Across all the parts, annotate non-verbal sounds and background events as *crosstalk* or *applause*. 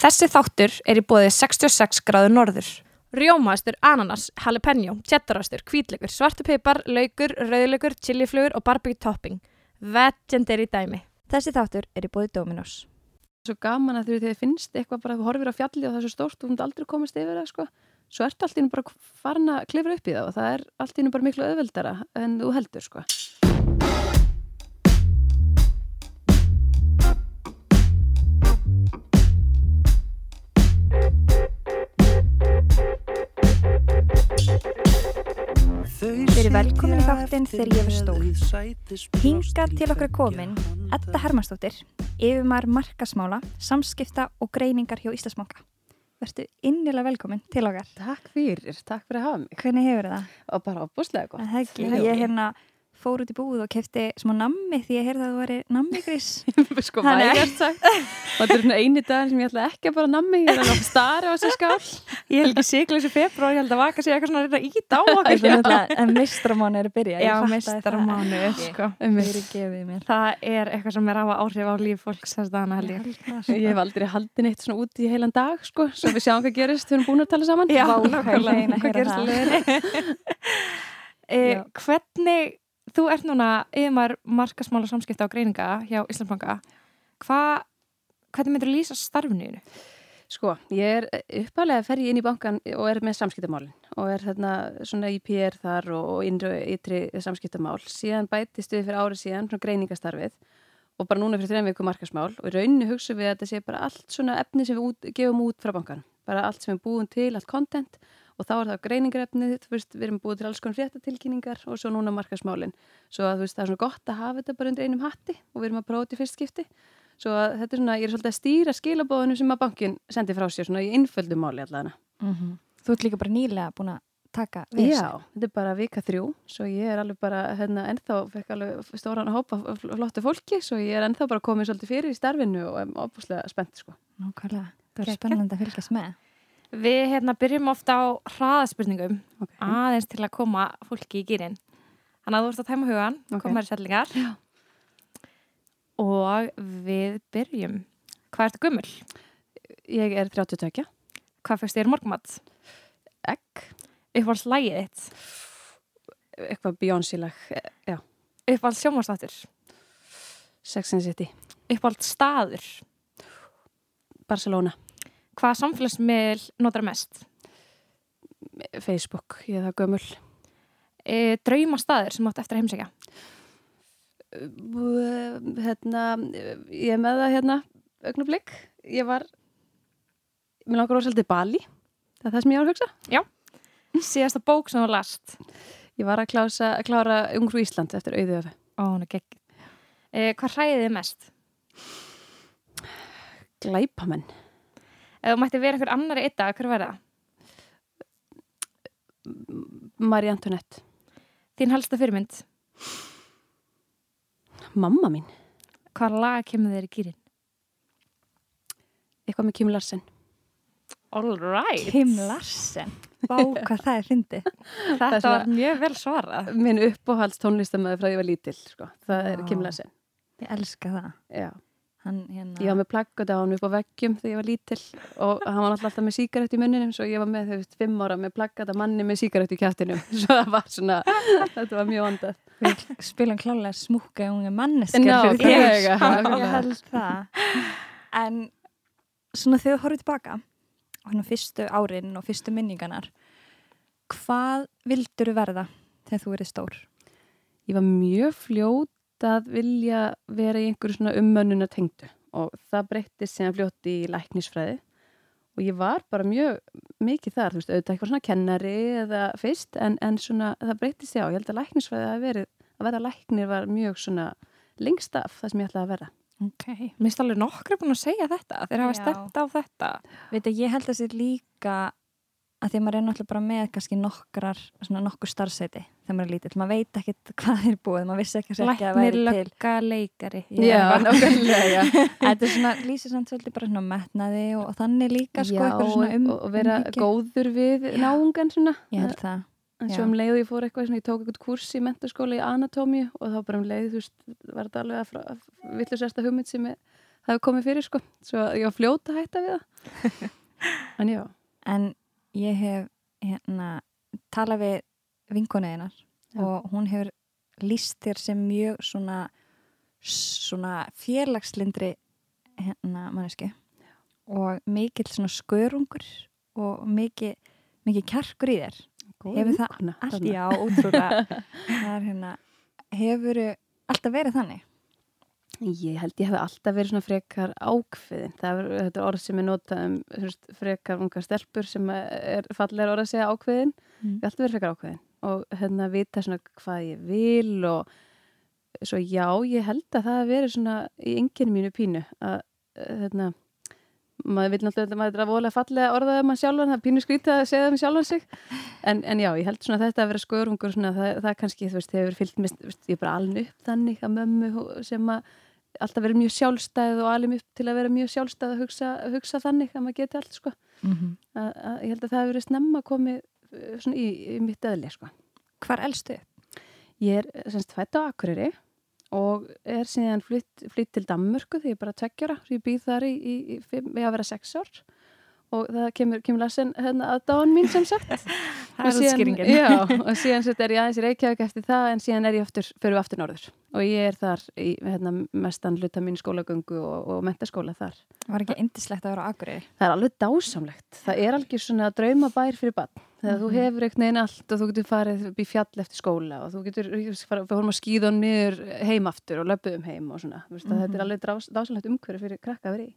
Þessi þáttur er í bóðið 66 gráður norður. Rjómaðstur, ananas, jalapeno, cheddarastur, hvítleikur, svartupipar, laukur, rauðlaukur, chiliflugur og barbecue topping. Vegendary dæmi. Þessi þáttur er í bóði Dominos. Svo gaman að því þið finnst eitthvað bara, þú horfir á fjalli og það er svo stórt og þú finnst aldrei komast yfir það, sko. Svo ertu allt í hennu bara farin að klifra upp í það og það er allt í hennu bara miklu öðveldara en þú heldur, sko. Verið velkomin í þáttinn þegar ég var stór. Hingað til okkar er komin Edda Hermannsdóttir, yfirmar markasmála, samskipta og greiningar hjá Íslasmóka. Vertu innilega velkomin til okkar. Takk fyrir, takk fyrir að hafa mig. Hvernig hefur það? Og bara opbúslega gott. Það ekki. Ég hérna fór út í búð og kefti smá nammi því ég heyrði að þú væri nammigrís. *laughs* sko Þannig- vægast sagt. Og þetta er svona eini dag sem ég ætla ekki að bara nammi, ég er alveg að stara á þessu skál. Ég held ekki sigla þessu februar, ég held að vaka sig eitthvað svona að reyna ít á okkur. *laughs* Það en mistramáni er að byrja. Já, meistaramánu, sko. Það er. Það er eitthvað sem er á að áhrif á líf fólks þess dagana held ég. Ég hef aldrei haldið neitt svona út í heilan dag, sko, svo við sjáum hvað gerist, við erum búin að tala saman. Já, Vá, að það. *laughs* Eh. Hvernig, þú ert núna yfirmar markasmála samskipta og greininga hjá Íslandsbanka. Hva, hvernig myndir þú lýsa starfinu? Sko, ég er uppalega fer ég inn í bankan og er með samskiptamálin og er þarna svona í PR þar og, innri ytri samskiptamál. Síðan bætist við fyrir árið síðan svona greiningastarfið og bara núna fyrir þreim viku markasmál og í rauninni hugsa við að þetta sé bara allt svona efni sem við út, gefum út frá bankan. Bara allt sem við búum til, allt content og þá er það greiningarefnið, þú veist, við erum búið til alls konar fréttatilkynningar og svo núna markasmálin. Svo að veist, það er svona gott að hafa þetta bara undir einum hatti og við erum að prófa þetta í fyrst skipti. Svo að þetta er svona, ég er svolítið að stýra skilabóðinu sem að bankin sendi frá sér svona í innföldu máli allavega. Þú ert líka bara nýlega búin að taka við þessu. Já, þetta er bara vika þrjú, svo ég er alveg bara, hérna, ennþá fekk alveg stóran hópa flottu fólki, svo ég er ennþá bara komin svolítið fyrir í starfinu og er opuslega spennt, sko. Nákvæmlega. Það er Geggjað. spennandi að fylgjast með. Við hérna byrjum ofta á hraðaspurningum Ok. aðeins til að koma fólki í gýrin. Þannig að þú ert að tæma hugan, Ok. koma þér í sellingar. Já. Og við byrjum. Hvað ertu gummul? Ég er 32, Hvað fyrst þér í morgumat? egg, Uppáhalds lægið þitt? eitthvað Beyoncé-lag, já, Uppáhalds sjómanstáttur? Sex and City, Uppáhalds staður? Barcelona, Hvaða samfélagsmiðl notar mest? Facebook, ég er það gömul. E, drauma staður sem átt eftir að heimsækja? Hérna, ég er með það hérna, augnablík, ég var, mér langar svolítið Bali, það er það sem ég á að hugsa. Síðasta bók sem þú last? Ég var að, klása, að klára Ungru Ísland eftir auðjöfu. Ó, hún er gegg. E, hvað hræðið mest? Glæpamenn. Ef þú mætti vera einhver annar í ytta, hver verða? Marie Antoinette. Þín helsta fyrirmynd? Mamma mín. Hvaða lag kemur þér í gýrin? Eitthvað með Kim Larsen. All right. Kim Larsen. Vá, hvað það er fyndið. Þetta *laughs* Það er svona- var mjög vel svarað. Minn uppáhalds tónlistamæði frá ég var lítill, sko. Það er Vá. Kim Larsen. Ég elska það. Já. Hann hérna... Ég var með plaggat á hann upp á veggjum þegar ég var lítill og hann var alltaf með síkarett í munninum svo ég var með, þú veist, fimm ára með plaggat að manni með síkarett í kjæftinum. *laughs* Svo það var svona, þetta var mjög vandað. Við spilum klálega smúka unge manneskar Ná, Ég nákvæmlega. held það. En svona þegar þú horfið tilbaka hérna fyrstu árin og fyrstu minninganar, hvað vildur verða þegar þú erið stór? Ég var mjög fljót að vilja vera í einhverju svona ummönnuna tengdu og það breyttist síðan fljótt í læknisfræði og ég var bara mjög mikið þar, þú veist, auðvitað eitthvað svona kennari eða fyrst, en, en svona það breyttist já, ég held að læknisfræði að verið að vera læknir var mjög svona lengst af það sem ég ætlaði að vera. Ok. Mér finnst alveg nokkru búin að segja þetta. Þeir hafa Já. stemt á þetta. Veit að ég held að sér líka að því að maður er náttúrulega bara með kannski nokkrar, svona nokkur starfsæti þegar maður er lítill, maður veit ekkit hvað er búið maður vissi ekki að ekki að Læknir, væri til lögga, leikari. Já, *laughs* nákvæmlega. Þetta er svona, lýsir samt svolítið bara svona metnaði og, og þannig líka sko, Já, eitthvað svona um, og, og vera umhyggju. góður við náungan svona. Ég held það. En Já. svo um leið og ég fór eitthvað, svona, ég tók eitthvað kurs í mentaskóla í anatómíu og þá bara um leið, þú veist, var þetta alveg að villusesta hugmynd sem ég hafi komið fyrir, sko. Svo ég var fljóta að hætta við það. *laughs* en já, En ég hef hérna talað við vinkonuðinar Já. og hún hefur líst þér sem mjög svona svona félagslindri hérna manneski og mikill svona skörungur og mikið mikið kjarkur í þér Hefur það vinkona allt, þarna. já, *laughs* er hérna, hefur alltaf verið þannig Ég held ég hef alltaf verið svona frekar ákveðin. Er þetta er orð sem er notað um veist, frekar unga stelpur sem er fallegar orð að segja ákveðin. Mm. Ég hef alltaf verið frekar ákveðin og hérna vita svona hvað ég vil og svo já, ég held að það hef verið svona í enginu mínu pínu að eh, hérna maður vil náttúrulega, maður er að voðlega fallega orðaða maður sjálfan, það pínu skrítið að segja það með sjálfan sig en, en já, ég held svona þetta að vera skörungur svona, það, það kannski, þú veist, hefur fyllt þú veist, ég er bara alveg upp þannig að mömmu sem að alltaf verið mjög sjálfstæð og alveg upp til að vera mjög sjálfstæð að hugsa, hugsa þannig að maður geti allt, sko mm -hmm. að, að, ég held að það hefur verið snemma komið eh, í, í mitt eðli, sko Hvar elstu? Ég er semst fætt á Akureyri og er síðan flytt, flytt til Danmörku því ég bara tveggjara ég býð þar í, í, í að vera sex ár og það kemur, kemur lasin hérna að dáin mín sem sagt *laughs* Og síðan-. Já, og síðan er ég aðeins í Reykjavík eftir það en síðan er ég aftur, fyrir við aftur norður og ég er þar í hérna, mestan hluta mín skólagöngu og, og mentaskóla þar. Var ekki indislegt að vera á Akureyri? Það er alveg dásamlegt. Það er alveg svona draumabær fyrir bann. Þegar þú Mhm. hefur einhvern veginn allt og þú getur farið upp í fjall eftir skóla og þú getur farið, við fórum að skýða hann niður heim aftur og löpuðum heim og svona. Mm Mhm. Þetta er alveg drás, dásamlegt umhverju fyrir krakka að vera í.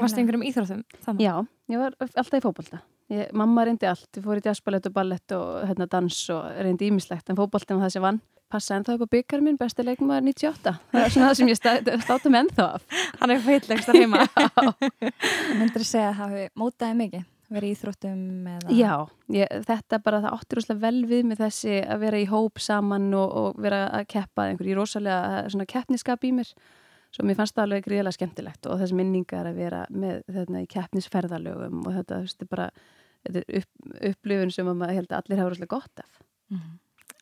Varst einhverjum íþróttum þannig? Já, ég var alltaf í fótbolta. Ég, mamma reyndi allt, ég fór í jazzballett og ballett og hérna, dans og reyndi ímislegt en fótboltin var það sem vann. Passa ennþá upp á byggar minn, besti leikmaður 98. Það er svona það sem ég stá- *laughs* státa með ennþá af. Hann er feitlegst að heima. *laughs* Myndir að segja að það hafi mótaði mikið? Verið í íþróttum eða? Já, ég, þetta bara það áttur úrslega vel við með þessi að vera í hóp saman og, og vera að keppa einhverju rosalega það er svona keppniskap í mér svo mér fannst það alveg gríðilega skemmtilegt og þessi minningar að vera með þetta í keppnisferðalögum og þetta, þú veist, þetta er bara þetta er upp, upplifun sem að maður held að allir hafa rosalega gott af. Mhm.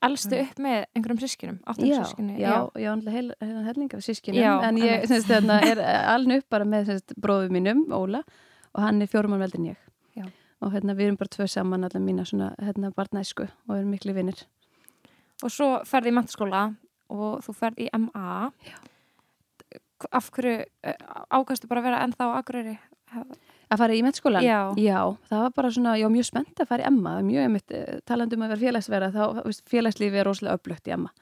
Elstu upp með einhverjum sískinum? Áttum Já, sískinni? já, já, andlega heil, heil, hellinga af sískinum Já, en ég semst, þarna, er alveg upp bara með semst, bróðu mínum, Óla og hann er fjórum án veldin ég. Og hérna, við erum bara tvö saman allar mína svona, hérna, barnæsku og erum miklu vinnir Og svo ferði í mentaskóla og þú ferði í MA. Já. Af hverju eh, ákastu bara að vera ennþá á Akureyri? Að fara í mettskólan? Já. það var bara svona, ég var mjög spennt að fara í er mjög einmitt, eh, talandi um að vera félagsverða, þá, félagslífi er rosalega öflugt í Emma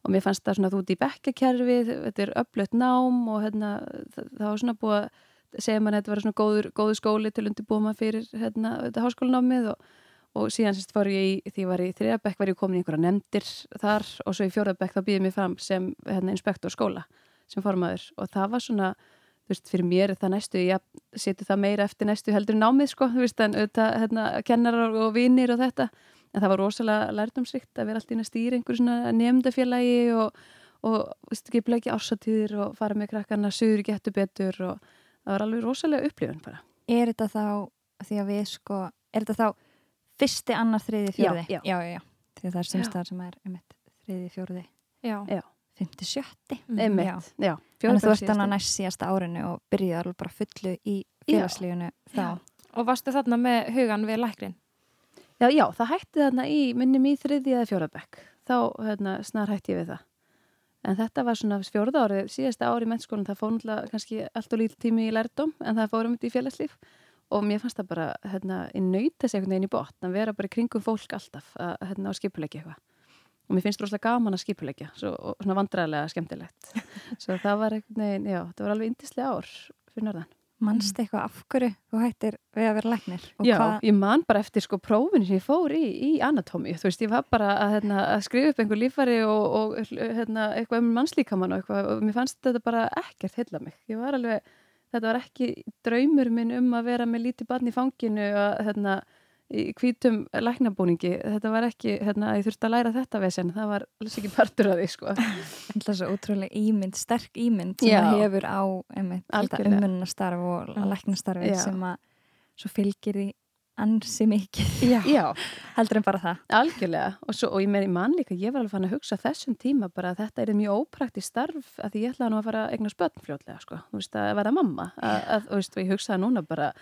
og mér fannst það svona þú út í bekkakerfið, þetta er öflugt nám og hérna, það, það var svona búið segja mann að þetta var svona góður, góður skóli til undirbúið maður fyrir hérna, þetta háskólanámið og, og síðan sérst fór ég í, því ég var í þriðabekk var ég komin í einhverja nefndir þar og svo í fjórðabekk þá býðið mér fram sem hérna, inspektor skóla sem formaður. Og það var svona þú veist, fyrir mér það næstu, ég seti það meira eftir næstu heldur námið, sko, þú veist, en auðvitað, hérna, kennarar og vinir og þetta, en það var rosalega lærdomsrikt að vera einhverju svona nefndafélagi og, veist, ekki bleki ársatíðir og fara með krakkarna suður getur betur og það var alveg rosalega upplifun bara. Er þetta þá, því að við sko, er þetta þá fyrsti, annar, þriði, fjörði? Já, já. já, já. Því að það er semstæðar sem er einmitt, þriði, fjörði, Já. Já. fymti, sjötti. Einmitt, Já. já. Þannig að þú ert þannig næst síðasta árinu og byrjaði alveg bara fullu í félagslífunu þá. Og varstu þarna með hugan við lækrin? Já, já, það hætti þarna í, minnum í þriði eða fjórðabekk. Þá, hérna, snar hætti ég við það. En þetta var svona fjórða árið, síðasta árið í mennskólan, það fór náttúrulega kannski allt og lítið tími í lærdóm, en það fórum þetta í félagslíf og mér fannst það bara, hérna, í nöyta sig einhvern veginn í botn, að vera bara í kringum fólk alltaf, að, hérna, á skipulegja eitthvað. Og mér finnst rosalega gaman að skipulegja, svo, og svona vandræðilega skemmtilegt. *laughs* Svo það var einhvern veginn, já, það var alveg indislega ár fyrir norðan. Manst eitthvað af hverju þú hættir við að vera læknir? Já, hvað- ég man bara eftir sko prófinu sem ég fór í, í anatómi, þú veist, ég var bara að, hérna, að skrifa upp einhver lífari og, og hérna, eitthvað um mannslíkamann og eitthvað og mér fannst þetta bara ekkert heilla mig. Ég var alveg, þetta var ekki draumur minn um að vera með lítið barn í fanginu að, hérna, í hvítum læknabúningi. Þetta var ekki, hérna, ég þurfti að læra þetta vesen, það var alveg ekki partur af því, sko. Alltaf svo ótrúlega ímynd, sterk ímynd sem Já. það hefur á ummunnastarf og læknastarfi Já. sem að svo fylgir því ansi mikið Já, Já heldur en bara það. Algjörlega og, svo, og ég meina, mann líka, ég var alveg fann að hugsa þessum tíma bara að þetta er mjög óprakti starf að því ég ætlaði nú að fara að eigna spötn fljótlega sko, þú veist að vera mamma að, að, þú veist, og ég hugsaði núna bara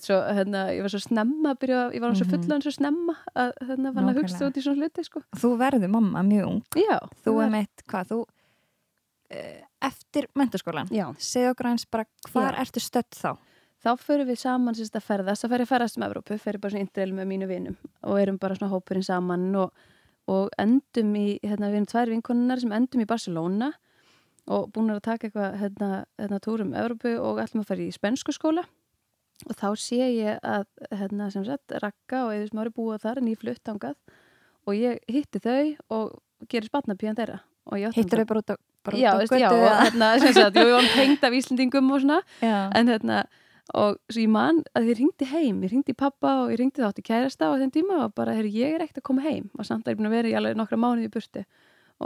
svo, hérna, ég var svo snemma að byrja, ég var svo Mhm. fullan svo snemma að hérna, fann að hugsa út í svona hluti sko. Þú verður mamma mjög ung. Já, Þú er meitt, hvað, þú uh, eftir mentaskólan, Já, segð okkur eins bara hvar Já. ertu stödd þá? þá förum við saman sérst að ferðast, þá að ferðast um Evrópu, ég bara svona indreil með mínu vinum og erum bara svona hópurinn saman og, og endum í, hérna, við erum tvær vinkonunar sem endum í Barcelona og búin að taka eitthvað hérna, hérna túr um Evrópu og ætlum að fara í spensku skóla og þá sé ég að hérna, sem sagt, Ragga og Eður Smári búa þar en ég flutt ángað og ég hitti þau og gerir spatnapíðan þeirra. Ég Hittur þau bara út á, bara Já, veist, já, og hérna, sem sagt, við varum tengd af Íslandingum og svona. En hérna, og svo ég man að ég ringdi heim, ég ringdi pappa og ég ringdi þátt í kærasta á þeim tíma og bara, herri, ég er ekkert að koma heim. Og samt að ég er búin að vera í alveg nokkra mánuði í burtu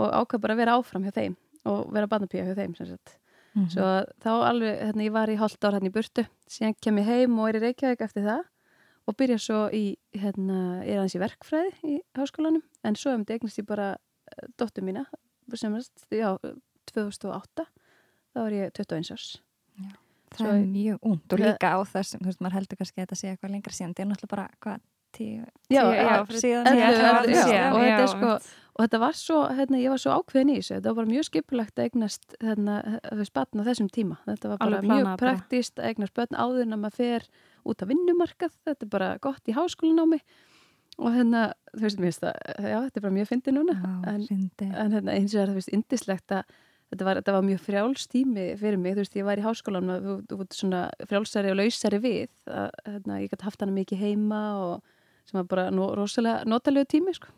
og ákvað bara að vera áfram hjá þeim og vera barnapíja hjá þeim, sem sagt Mhm. svo þá alveg, hérna, ég var í hálft ár hérna í burtu, síðan kem ég heim og er í Reykjavík eftir það og byrja svo í, hérna, er aðeins í verkfræði í háskólanum, en svo um þetta eignast ég bara eh, dóttur mína sem, sagt, já, 2008 þá var ég 21 árs Það Svo- er mjög ungt og líka á þessum, þú veist, maður heldur kannski að þetta sé eitthvað lengra síðan, þetta er náttúrulega bara, hvað, tíu, tíu já, síðan, og þetta sko- og þetta var svo, hérna, ég var svo ákveðin í þessu. Þetta var mjög skipulagt að eignast hérna, batn á þessum tíma. Þetta var bara mjög praktist að eignast börn áður en að maður fer út af vinnumarkað, þetta er bara gott í háskólanámi. Og hérna, þú veist, mér finnst það já, þetta er bara mjög fyndi núna. Já, en, en hérna, eins og það er, þú veist, indislegt að þetta var, þetta var mjög frjálstími fyrir mig, þú veist, ég var í háskólan og þú veist, svona frjálsari og lausari við að, hérna, ég gæti haft hana mikið heima og sem var bara no, rosalega notalegu tími, sko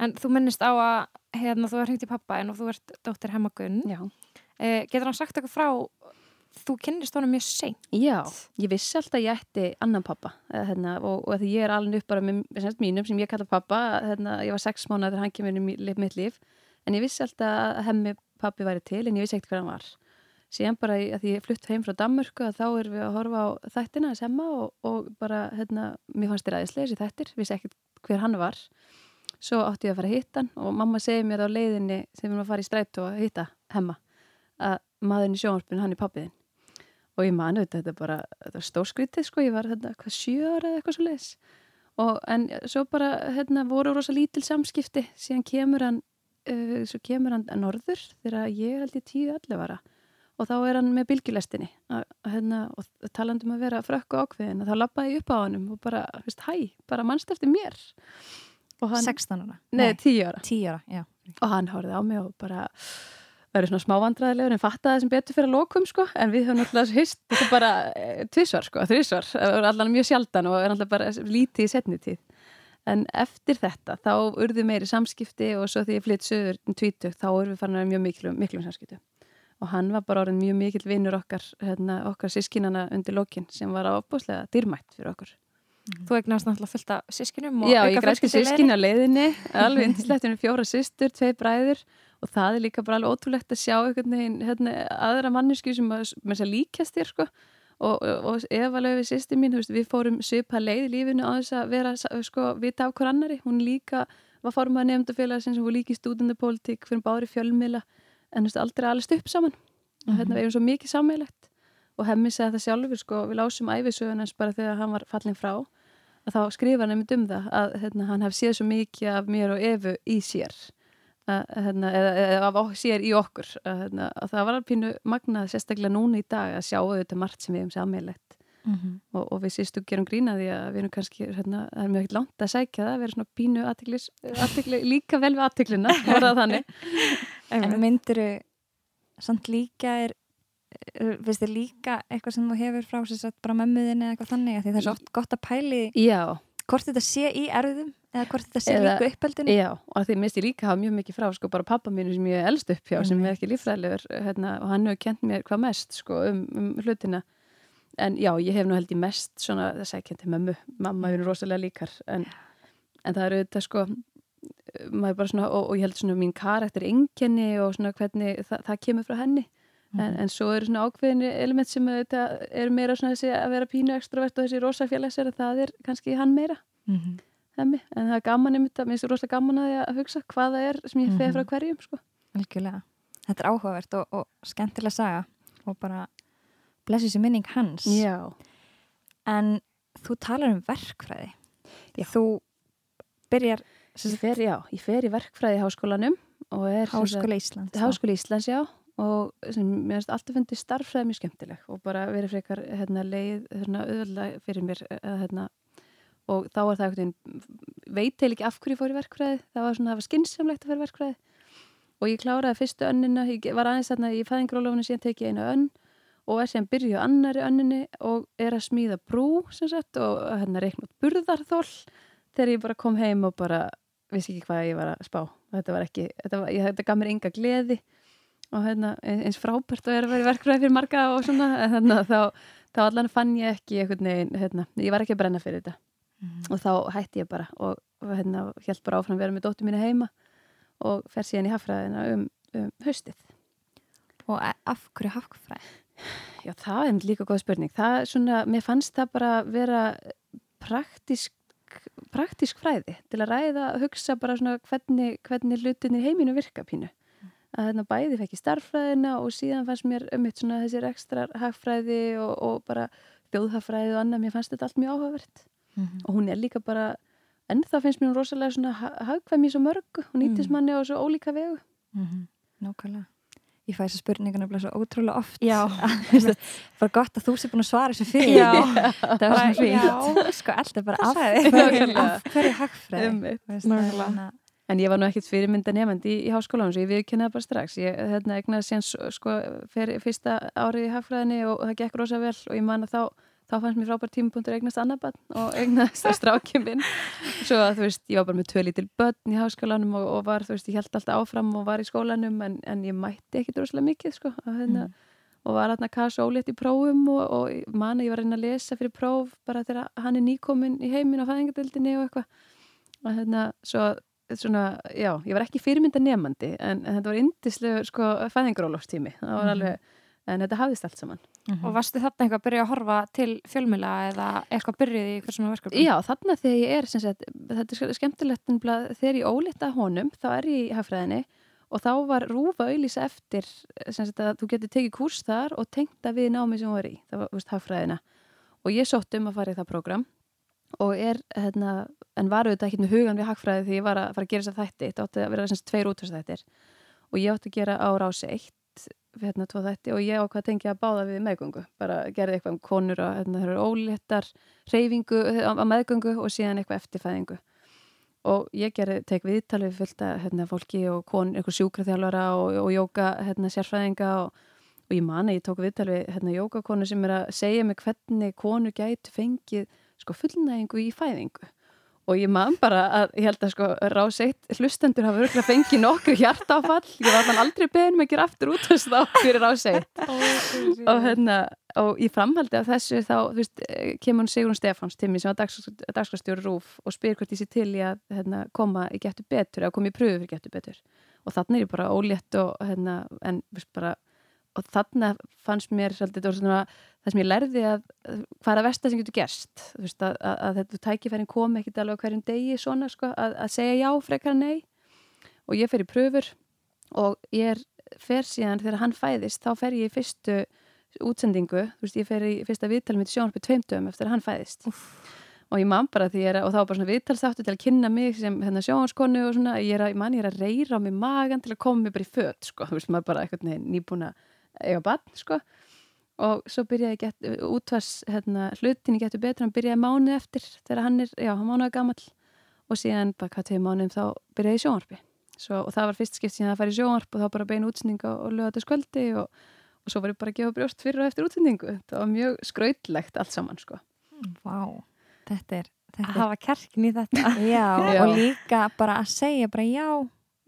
En þú minnist á að hérna, þú er hringt í pappa en þú ert dóttir Hemmagun. Já. Eh, getur hann sagt eitthvað frá, þú kynnist honum mjög seint. Já, ég vissi alltaf að ég ætti annan pappa eða, hérna, og, og því ég er alveg upp bara með semst, mínum sem ég kalla pappa hérna, ég var sex mánuð þegar hann kemur í mi- mitt líf en ég vissi alltaf að hemmi pappi væri til en ég vissi ekkert hver hann var síðan bara að því ég flutt heim frá Danmörku að þá erum við að horfa á þættina semma og, og bara, hérna, mér fannst þér aðeinslega þessi þættir, vissi ekkert hver hann var. Svo átti ég að fara að hitta hann og mamma segir mér á leiðinni sem við erum að fara í strætó að hitta hemma að maðurinn í sjónvarpinu hann er pappiðin og ég mani þetta, þetta bara þetta er stórskrítið sko, ég var hérna hvað sjö ára eða eitthvað svo leis og en svo bara hérna voru rosa lítil samskipti síðan kemur hann uh, svo kemur hann að norður þegar ég held ég tíu allir vara og þá er hann með bylgjulestinni. Að, að, hérna, og talandum að vera frökk og ákveðin og þá lappaði ég upp á hannum og bara, veist, hæ, bara mannst eftir mér? Hann, 16 ára? nei, tíu ára. 10 ára, já. og hann horfið á mig og bara verið svona smávandræðilegur en fattaði sem betur fyrir að lokum sko. En við höfum náttúrulega hist þetta er bara e, tvísvar sko, þrísvar það var allan mjög sjaldan og er náttúrulega bara lítið í setni tíð. En eftir þetta þá urðu meiri samskipti og svo því ég flytt söður um tvítug þá urðu við farin að mjög miklum, miklum samskiptu og hann var bara orðin mjög mikill vinnur okkar hérna, okkar sískinana undir lokin sem var ábúslega dýrmætt fyrir okkur. Þú eignast náttúrulega fullt af sískinum og Já, ég græski sískin á leiðinni, alveg indislegt, *laughs* fjóra systur, tvei bræður. Og það er líka bara alveg ótrúlegt að sjá einhvern veginn hérna, aðra mannesku sem að, að líkast þér sko. Og, og, og Eva Löfi sýsti mín, veist, við fórum svipa leið í lífinu á þess að vera sko, vita af hver annari, hún líka var formað nefndafélag sem hún líka í stúdendapólitík fyrir bári fjölmiðla en þú veist, aldrei allast upp saman. Og hérna við erum svo mikið sammeilegt og hemmi segði það sjálfur sko, við lásum æfisögun hans bara þegar hann var fallin frá að þá skrifa hann einmitt um það að hérna, hann hef séð svo mikið af mér og Evu í sér. Að, hérna, eða, eða af sér í okkur. Að, hérna, að það var alveg pínu magnað sérstaklega núna í dag að sjá auðvitað margt sem við hefum sammeilegt Mhm. og, og við sýstu gerum grína því að við erum kannski hérna, það er mjög ekkert langt að sækja það að vera svona pínu aðtiklis, aðtikli, líka vel við aðtiklina voru *laughs* það þannig. En myndiru samt líka er er- finnst þér líka eitthvað sem þú hefur frá sér bara mömmuðin eða eitthvað þannig því það er svo gott að pæli Já, hvort þetta sé í erðum eða hvort þetta sé líka uppeldinu Já, og að því minnst ég líka hafa mjög mikið frá sko bara pappa mínu sem ég elst upp hjá sem er ekki líffræðilegur hérna, og hann hefur kent mér hvað mest sko um, um hlutina en já, ég hef nú held ég mest svona þess að ég kenti mömmu, mamma er rosalega líkar en, en það eru þetta sko maður bara svona, og, og ég held svona mín karakter enginni og svona hvernig það, það kemur frá henni. En, en svo eru svona ákveðinni element sem þetta eru meira svona þessi að vera pínu extrovert og þessi rosa félagsera, það er kannski hann meira. Mhm. hemmi, en það er gaman einmitt að mér finnst rosalega gaman að því að hugsa hvað það er sem ég feð frá Mhm. hverjum sko. Þetta er áhugavert og, og skemmtilega saga og bara blessi sér minning hans Já, En þú talar um verkfræði. Já. Þú byrjar Ég fer, já, ég fer í verkfræði í háskólanum er sem Háskóla Íslands. Háskóli Íslands, já og sem mér finnst alltaf fundið starffræði mjög skemmtileg og bara verið frekar hérna, leið hérna, auðvöldlega fyrir mér að, hérna, og þá var það veit heil ekki af hverju fór í verkfræði það var svona, það var skynnsamlegt að fara í verkfræði og ég kláraði fyrstu önnina ég var aðeins þarna í fæðingrólofinu síðan tekið einu önn og er síðan byrjuð á annari önninni og er að smíða brú sem sagt og hérna reikna út burðarþól þegar ég bara kom heim og bara vissi ekki hvað ég var að spá þetta var ekki, þetta, var, ég, þetta gaf mér enga gleði og hérna, eins frábært að vera að vera í verkfræði fyrir marga og svona þannig að þá, þá allan fann ég ekki einhvern veginn, hérna, ég var ekki að brenna fyrir þetta Mhm. og þá hætti ég bara og, og hérna, held bara áfram að vera með dóttur mínu heima og fer síðan í hafraðina um, um haustið Og e- af hverju hafkfræði? Já, það er líka góð spurning það svona, mér fannst það bara vera praktísk praktísk fræði til að ræða að hugsa bara svona hvernig, hvernig hlutinir heiminu virka pínu að hérna bæði fekk ég starffræðina og síðan fannst mér eitt svona þessir ekstra hagfræði og, og bara þjóðhagfræði og annað, mér fannst þetta allt mjög áhugavert Mhm. og hún er líka bara en það finnst mér hún rosalega svona ha- hagkvæm í svo mörgu og nýtist Mm. manni á svo ólíka vegu Mhm. Nákvæmlega. Ég fæ þessa spurningana bara svo ótrúlega oft. Já. *laughs* bara gott að þú sé búin að svara þessu fyrir. Já. *laughs* það var svona Já. fínt. Sko, alltaf bara af hverju, það er svona- En ég var nú ekkert fyrirmynda nefandi í, í háskólanum svo ég viðkynnaði bara strax. Ég hérna, egnaði síðan sko, fyrir fyrsta árið í hagfræðinni og það gekk rosa vel og ég man að þá, þá fannst mér frábær tímapunktur eignast annar börn og eignast að strákjum minn. Svo að þú veist, ég var bara með tvö lítil börn í háskólanum og, og var, þú veist, ég held alltaf áfram og var í skólanum en, en ég mætti ekkit rosalega mikið, sko. Hérna, Mm. og var hérna kassa ólétt í prófum og, og ég man að ég var að reyna að lesa fyrir próf bara þegar hann er nýkomin í heiminn á fæðingadildinni og eitthvað og hérna, svo svona, já, ég var ekki fyrirmynda nefandi en, en þetta var indislega sko fæðingarólofstími, það var Mhm. alveg en þetta hafðist allt saman. Og varstu þarna eitthvað að byrja að horfa til fjölmila eða eitthvað byrjuð í hversum verkefni? Já, þarna þegar ég er, sem sagt, þetta er skemmtilegt nefnilega, þegar ég ólita honum, þá er ég í hagfræðinni og þá var rúfa auðlýsa eftir sem sagt að þú getur tekið kúrs þar og tengta við námi sem hún var í, það var veist, hagfræðina. Og ég sótt um að fara í það prógram og er, hérna, en var auðvitað ekki með hugan við hagfræði því ég var að fara að gera þess að þætti, þetta átti að vera sem sagt tveir útvarsþættir og ég átti að gera á rási eitt hérna tvo þætti og ég ákvað að tengja að báða við meðgöngu, bara gerði eitthvað um konur og hérna, það eru óléttar reyfingu á, á meðgöngu og síðan eitthvað eftirfæðingu. Og ég gerði, tek viðtalið fullt að hérna, fólki og kon, eitthvað sjúkraþjálfara og, og jóka hérna, sérfræðinga og, og ég man að ég tók viðtalið hérna, jókakonu sem er að segja mig hvernig konur gætu fengið sko, fullnægingu í fæðingu og ég man bara að ég held að sko ráseitt hlustendur hafa örgulega fengið nokkru hjartáfall, ég var þannig aldrei beðin að gera aftur út þess þá fyrir ráseitt og hérna og í framhaldi af þessu þá veist, eh, kemur hún Sigrun Stefáns til mér sem var dags, dagskastjóri Rúf og spyr hvort ég sé til í að hérna, koma í getur betur eða koma í pröfu fyrir getur betur. Og þannig er ég bara ólétt og hérna, en bara, og þannig fannst mér svolítið, þetta var svona það sem ég lærði að hvað er að versta sem getur gerst. Þú veist, að, að, að þetta tækifærin komi ekkit alveg hverjum degi svona sko, að, að segja já frekar nei. Og ég fer í pröfur og ég er, fer síðan þegar hann fæðist þá fer ég í fyrstu útsendingu, þú veist, ég fer í fyrsta viðtal mitt sjónarpið tveimtöðum eftir að hann fæðist. Úff. og ég man bara því ég er, og þá bara svona viðtalstáttu til að kynna mig sem hérna sjónarskonu og svona, ég er að, man, ég er að reyra á mig magan til að koma mig bara í föt, sko, þú veist, maður bara eitthvað nýbúna eiga bann, sko og svo byrjaði ég get, útvars hérna, hlutin ég getur betur, hann byrjaði mánuð eftir þegar hann er, já, hann mánuði gammal og síðan bara hvað tegum mánuðum þá byrjaði ég sjónarpi svo, og það var fyrst skipt síðan að fara í sjónarp og þá bara beina útsending og, og lögða til skvöldi og, og svo var ég bara að gefa brjóst fyrir og eftir útsendingu það var mjög skrautlegt allt saman sko. Vá, þetta er, þetta Að hafa kjarkin í þetta. já, *laughs* Já. og líka bara að segja bara já,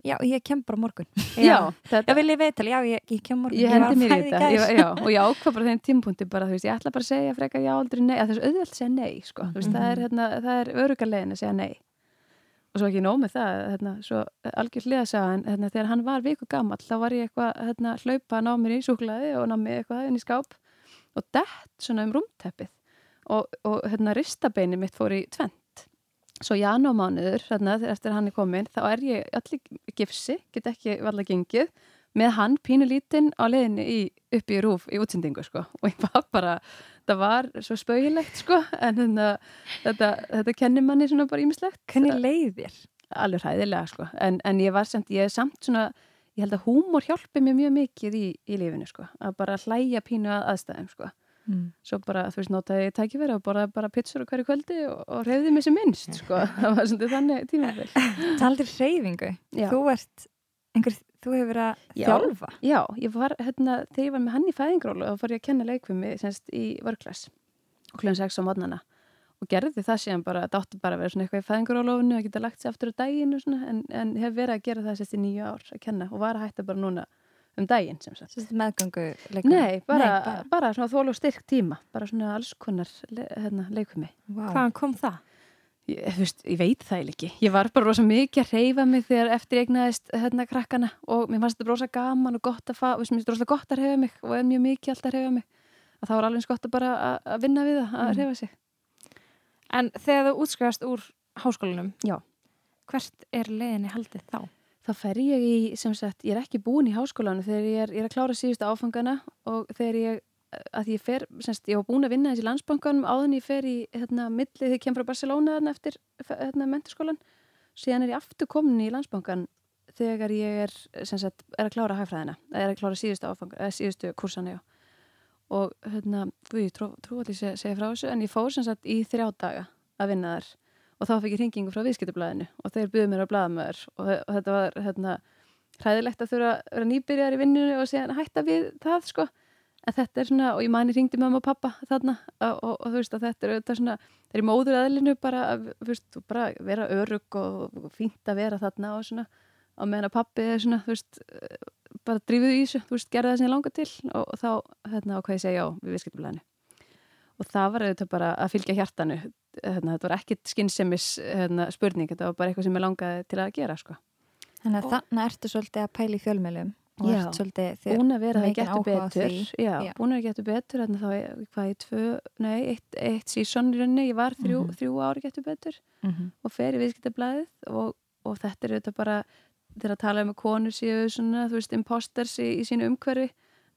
já, ég kem bara morgun. Já, Já, þetta, vil ég veital, já, ég, ég kem morgun ég hendi mér í þetta ég, já, *laughs* og ég ákvað bara þeim tímpunkti bara, þú veist, ég ætla bara að segja frekar já aldrei nei, að þessu auðvelt að segja nei sko. mm -hmm. það er, hérna, það er örugalegin að segja nei. Og svo ekki nóg með það hérna, svo algjör hliðasagan hérna, þegar hann var viku gammal þá var ég eitthvað hérna, hlaupa ná mér í súklaði og ná mér eitthvað inn í skáp og dett svona um rúmteppið. Og, og hérna, ristabeini mitt fór í tvent svo janúmánuður hérna, eftir að hann er komin þá er ég allir gifsi, get ekki valla gengið með hann pínulítinn á leiðinni í, upp í rúf í útsendingu sko. Og ég var bara, það var svo spauðilegt sko en þetta, þetta, þetta kennir manni svona bara ímislegt Hvernig leið þér? alveg hræðilega sko. En, en ég var samt, ég er samt svona ég held að húmor hjálpi mér mjög mikið í, í lífinu sko, að bara hlæja pínu að aðstæðum sko, Mm. svo bara þú veist, notaði ég tækifæri og borðaði bara pizzur hverju kvöldi og, og reyði mér sem minnst sko, *laughs* það var svona þannig tímabil Taldir hreyfingu. Já. Þú ert, einhver, þú hefur verið að Já. þjálfa. Já, ég var, hérna, þegar ég var með hann í fæðingrólu þá fór ég að kenna leikfumi semst í vörklass klun 6 á modnana og gerði það síðan bara, þetta átti bara að vera svona eitthvað í fæðingróluofinu að geta lagt sér aftur á daginn og svona, en, en hef verið að gera það sérst í nýju ár að kenna og var að hætta bara núna um daginn sem sagt. Sérst meðgangu leikari. Nei, bara, bara. bara. svona þól og styrk tíma, bara svona alls konar le, hérna, leikfumi. Vá. Hvaðan kom það? Ég, veist, ég veit það ekki. Ég var bara rosa mikið að reyfa mig þegar eftir ég egnaðist hérna krakkana og mér fannst þetta rosa gaman og gott að fá, þú veist, mér finnst þetta rosa gott að reyfa mig og er mjög mikið alltaf að reyfa mig. Að það var alveg eins gott að bara að, vinna við það, að Mm. reyfa sig. En þegar þú útskrifast úr háskólanum, Já. hvert er leiðinni haldið þá? Þá fer ég í, sem sagt, ég er ekki búin í háskólanum þegar ég er, ég er að klára síðustu áfangana og þegar ég, að ég fer, sem sagt, ég var búin að vinna þessi landsbankanum áðan ég fer í, hérna, milli þegar ég kem frá Barcelona eftir, hérna, menturskólan. Síðan er ég aftur komin í landsbankan þegar ég er, sem sagt, er að klára hagfræðina, er að klára síðustu áfanga, eða síðustu kursana, já. Og, hérna, guð, ég trú, trú seg, segja frá þessu, en ég fór, sem sagt, í þrjá daga að vinna þar og þá fikk ég hringingu frá viðskiptablaðinu og þeir byggðu mér á blaðamöður og, og þetta var hérna hræðilegt að þurfa að vera nýbyrjar í vinnunni og síðan hætta við það sko. En þetta er svona, og ég mani hringdi mamma og pappa þarna og, og, og þú veist að þetta er auðvitað svona, það er í móður aðlinu bara að veist, bara vera örug og, fínt að vera þarna og svona. Og meðan að pappi er svona, þú veist bara drífuð í þessu, þú veist, gerða það sem ég langa til. Og þá, hérna, og hvað ég segja já við viðskiptablaðinu. Og það var auðvitað bara að fylgja hjartanu hérna, þetta var ekkit skynnsemis hérna, spurning, þetta var bara eitthvað sem ég langaði til að gera sko. Þannig að Og- þannig ertu svolítið að pæla í fjölmjölum og Já. ert svolítið búin að að getur áhuga betur því. já, Já. búin að getur betur hérna þá, ég- hvað í tvö, nei, eitt, eitt sísón í rauninni, ég var þrjú, Mhm. þrjú ári getur betur Mhm. og fer í viðskiptablaðið og, og þetta er auðvitað bara þegar að tala um að konur séu svona, þú veist, imposters í, í sínu umhverfi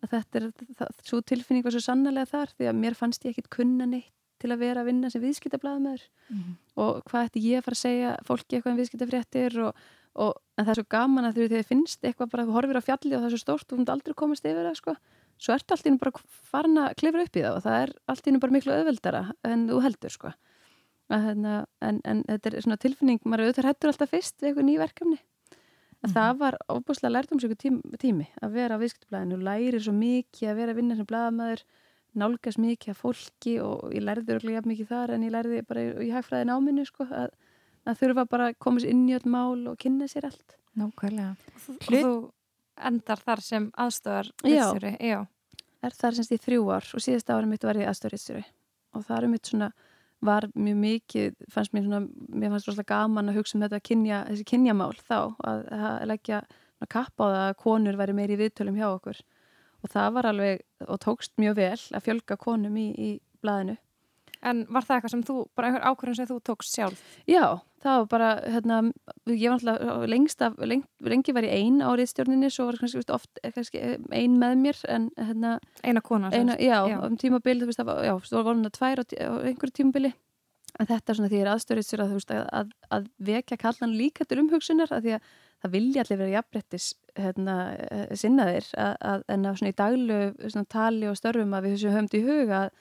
að þetta er, það, svo tilfinning var svo sannarlega þar því að mér fannst ég ekkit kunna neitt til að vera að vinna sem viðskiptablaðamöður Mhm. og hvað ætti ég að fara að segja fólki eitthvað um viðskiptafréttir og, og, en það er svo gaman að þið finnst eitthvað bara, þú horfir á fjalli og það er svo stórt þú múnt aldrei komast yfir það sko. Svo ertu allt í einu bara farin að klifra upp í það og það er allt í einu bara miklu öðveldara en þú heldur sko. Að, hérna, en, en þetta er svona tilfinning maður auðvitað hættur alltaf fyrst við eitthvað ný verkefni. Að það var óbúslega lærdomsöku tími, tími að vera á viðskiptablaðinu. Og lærir svo mikið að vera að vinna sem blaðamæður nálgast mikið af fólki og ég lærði örglega jafn mikið þar en ég lærði bara í, hagfræðin áminni sko, að, að þurfa bara að koma sér inn í öll mál og kynna sér allt Nákvæmlega. Og Hlut- þú endar þar sem aðstöðar Já. ritstjóri. Já. er þar semst í þrjú ár og síðasta ári mitt var ég aðstörriðstjóri og það er mitt svona var mjög mikið, fannst mér svona mér fannst rosalega gaman að hugsa um þetta kynja, þessi kynjamál þá að, að leggja svona kapp á það að konur væri meiri í viðtölum hjá okkur og það var alveg, og tókst mjög vel að fjölga konum í, í blaðinu En var það eitthvað sem þú, bara einhver ákvörðun sem þú tókst sjálf? Já, það var bara, hérna, ég var alltaf lengst af, leng, lengi var ég ein á riðstjórninni, svo var kannski veist, oft eh, kannski ein með mér, en hérna, Eina kona? eina, já, Já. um tímabil, þú veist, það var, já, svo var að tvær á, á einhverju tímabili, en þetta er svona því ég er að, þú veist, að, að, að vekja kallan líka til umhugsunar, að því að það vilja allir vera jafnbrettis, hérna, eh, sinnaðir, að, að, en að í daglu, svona tali og störfum að við þessu höfum í huga að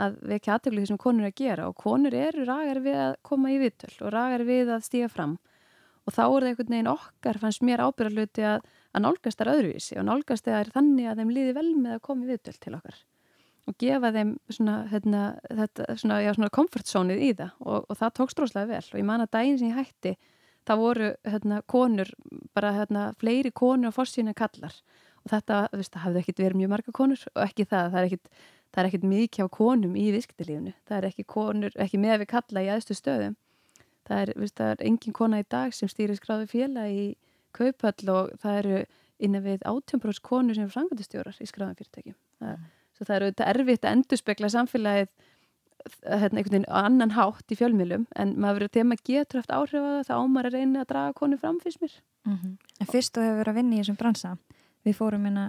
að vekja aðtöklu því sem konur er að gera. Og konur eru ragar við að koma í viðtöl og ragar við að stíga fram. Og þá er það einhvern veginn okkar fannst mér ábyrðarluti að, að nálgast þær öðruvísi og nálgast þær þannig að þeim líði vel með að koma í viðtöl til okkar. Og gefa þeim svona, hérna, þetta, svona, já, svona comfort zone í það. Og, og það tókst róslega vel. Og ég man að daginn sem ég hætti það voru hérna, konur, bara hérna, fleiri konur á fórsíðinu kallar og þetta, þú veist, það hafði ekkit verið mjög marga konur og ekki það, það er er ekkert mikið á konum í viðskiptilífunu það er ekki konur, ekki með við kalla í aðstu stöðum. Það er, viðst, það er engin kona í dag sem stýrir skráðu félag í kaupöll og það eru innan við átjömbróðs konur sem er frangöndustjórar í skráðum fyrirtækjum. Það, svo það eru þetta erfitt að endurspegla samfélagið hérna, einhvern veginn annan hátt í fjölmjölum en maður verður þegar maður getur haft áhrif á það þá ámar að reyna að draga konur fram fyrst mér. En fyrst þú hefur verið að vinna í þessum bransa, við fórum hérna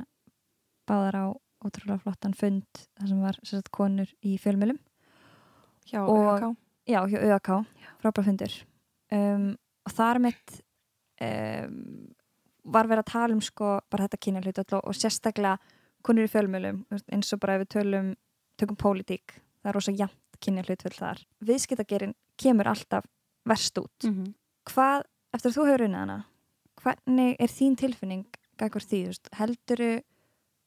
báðar á, ótrúlega flottan fund þar sem var sagt, konur í fjölmjölum hjá ÖK. já, hjá ÖAK, frábæra fundur. Um, og þar mitt um, var verið að tala um sko bara þetta kynja og, og sérstaklega konur í fjölmjölum eins og bara ef við tölum tökum pólitík, það er rosa jafnt kynja hlutföll þar. Viðskiptagerin kemur alltaf verst út. -hmm. Hvað, eftir að þú hefur unnið hana hvernig er þín tilfinning gækur því, helduru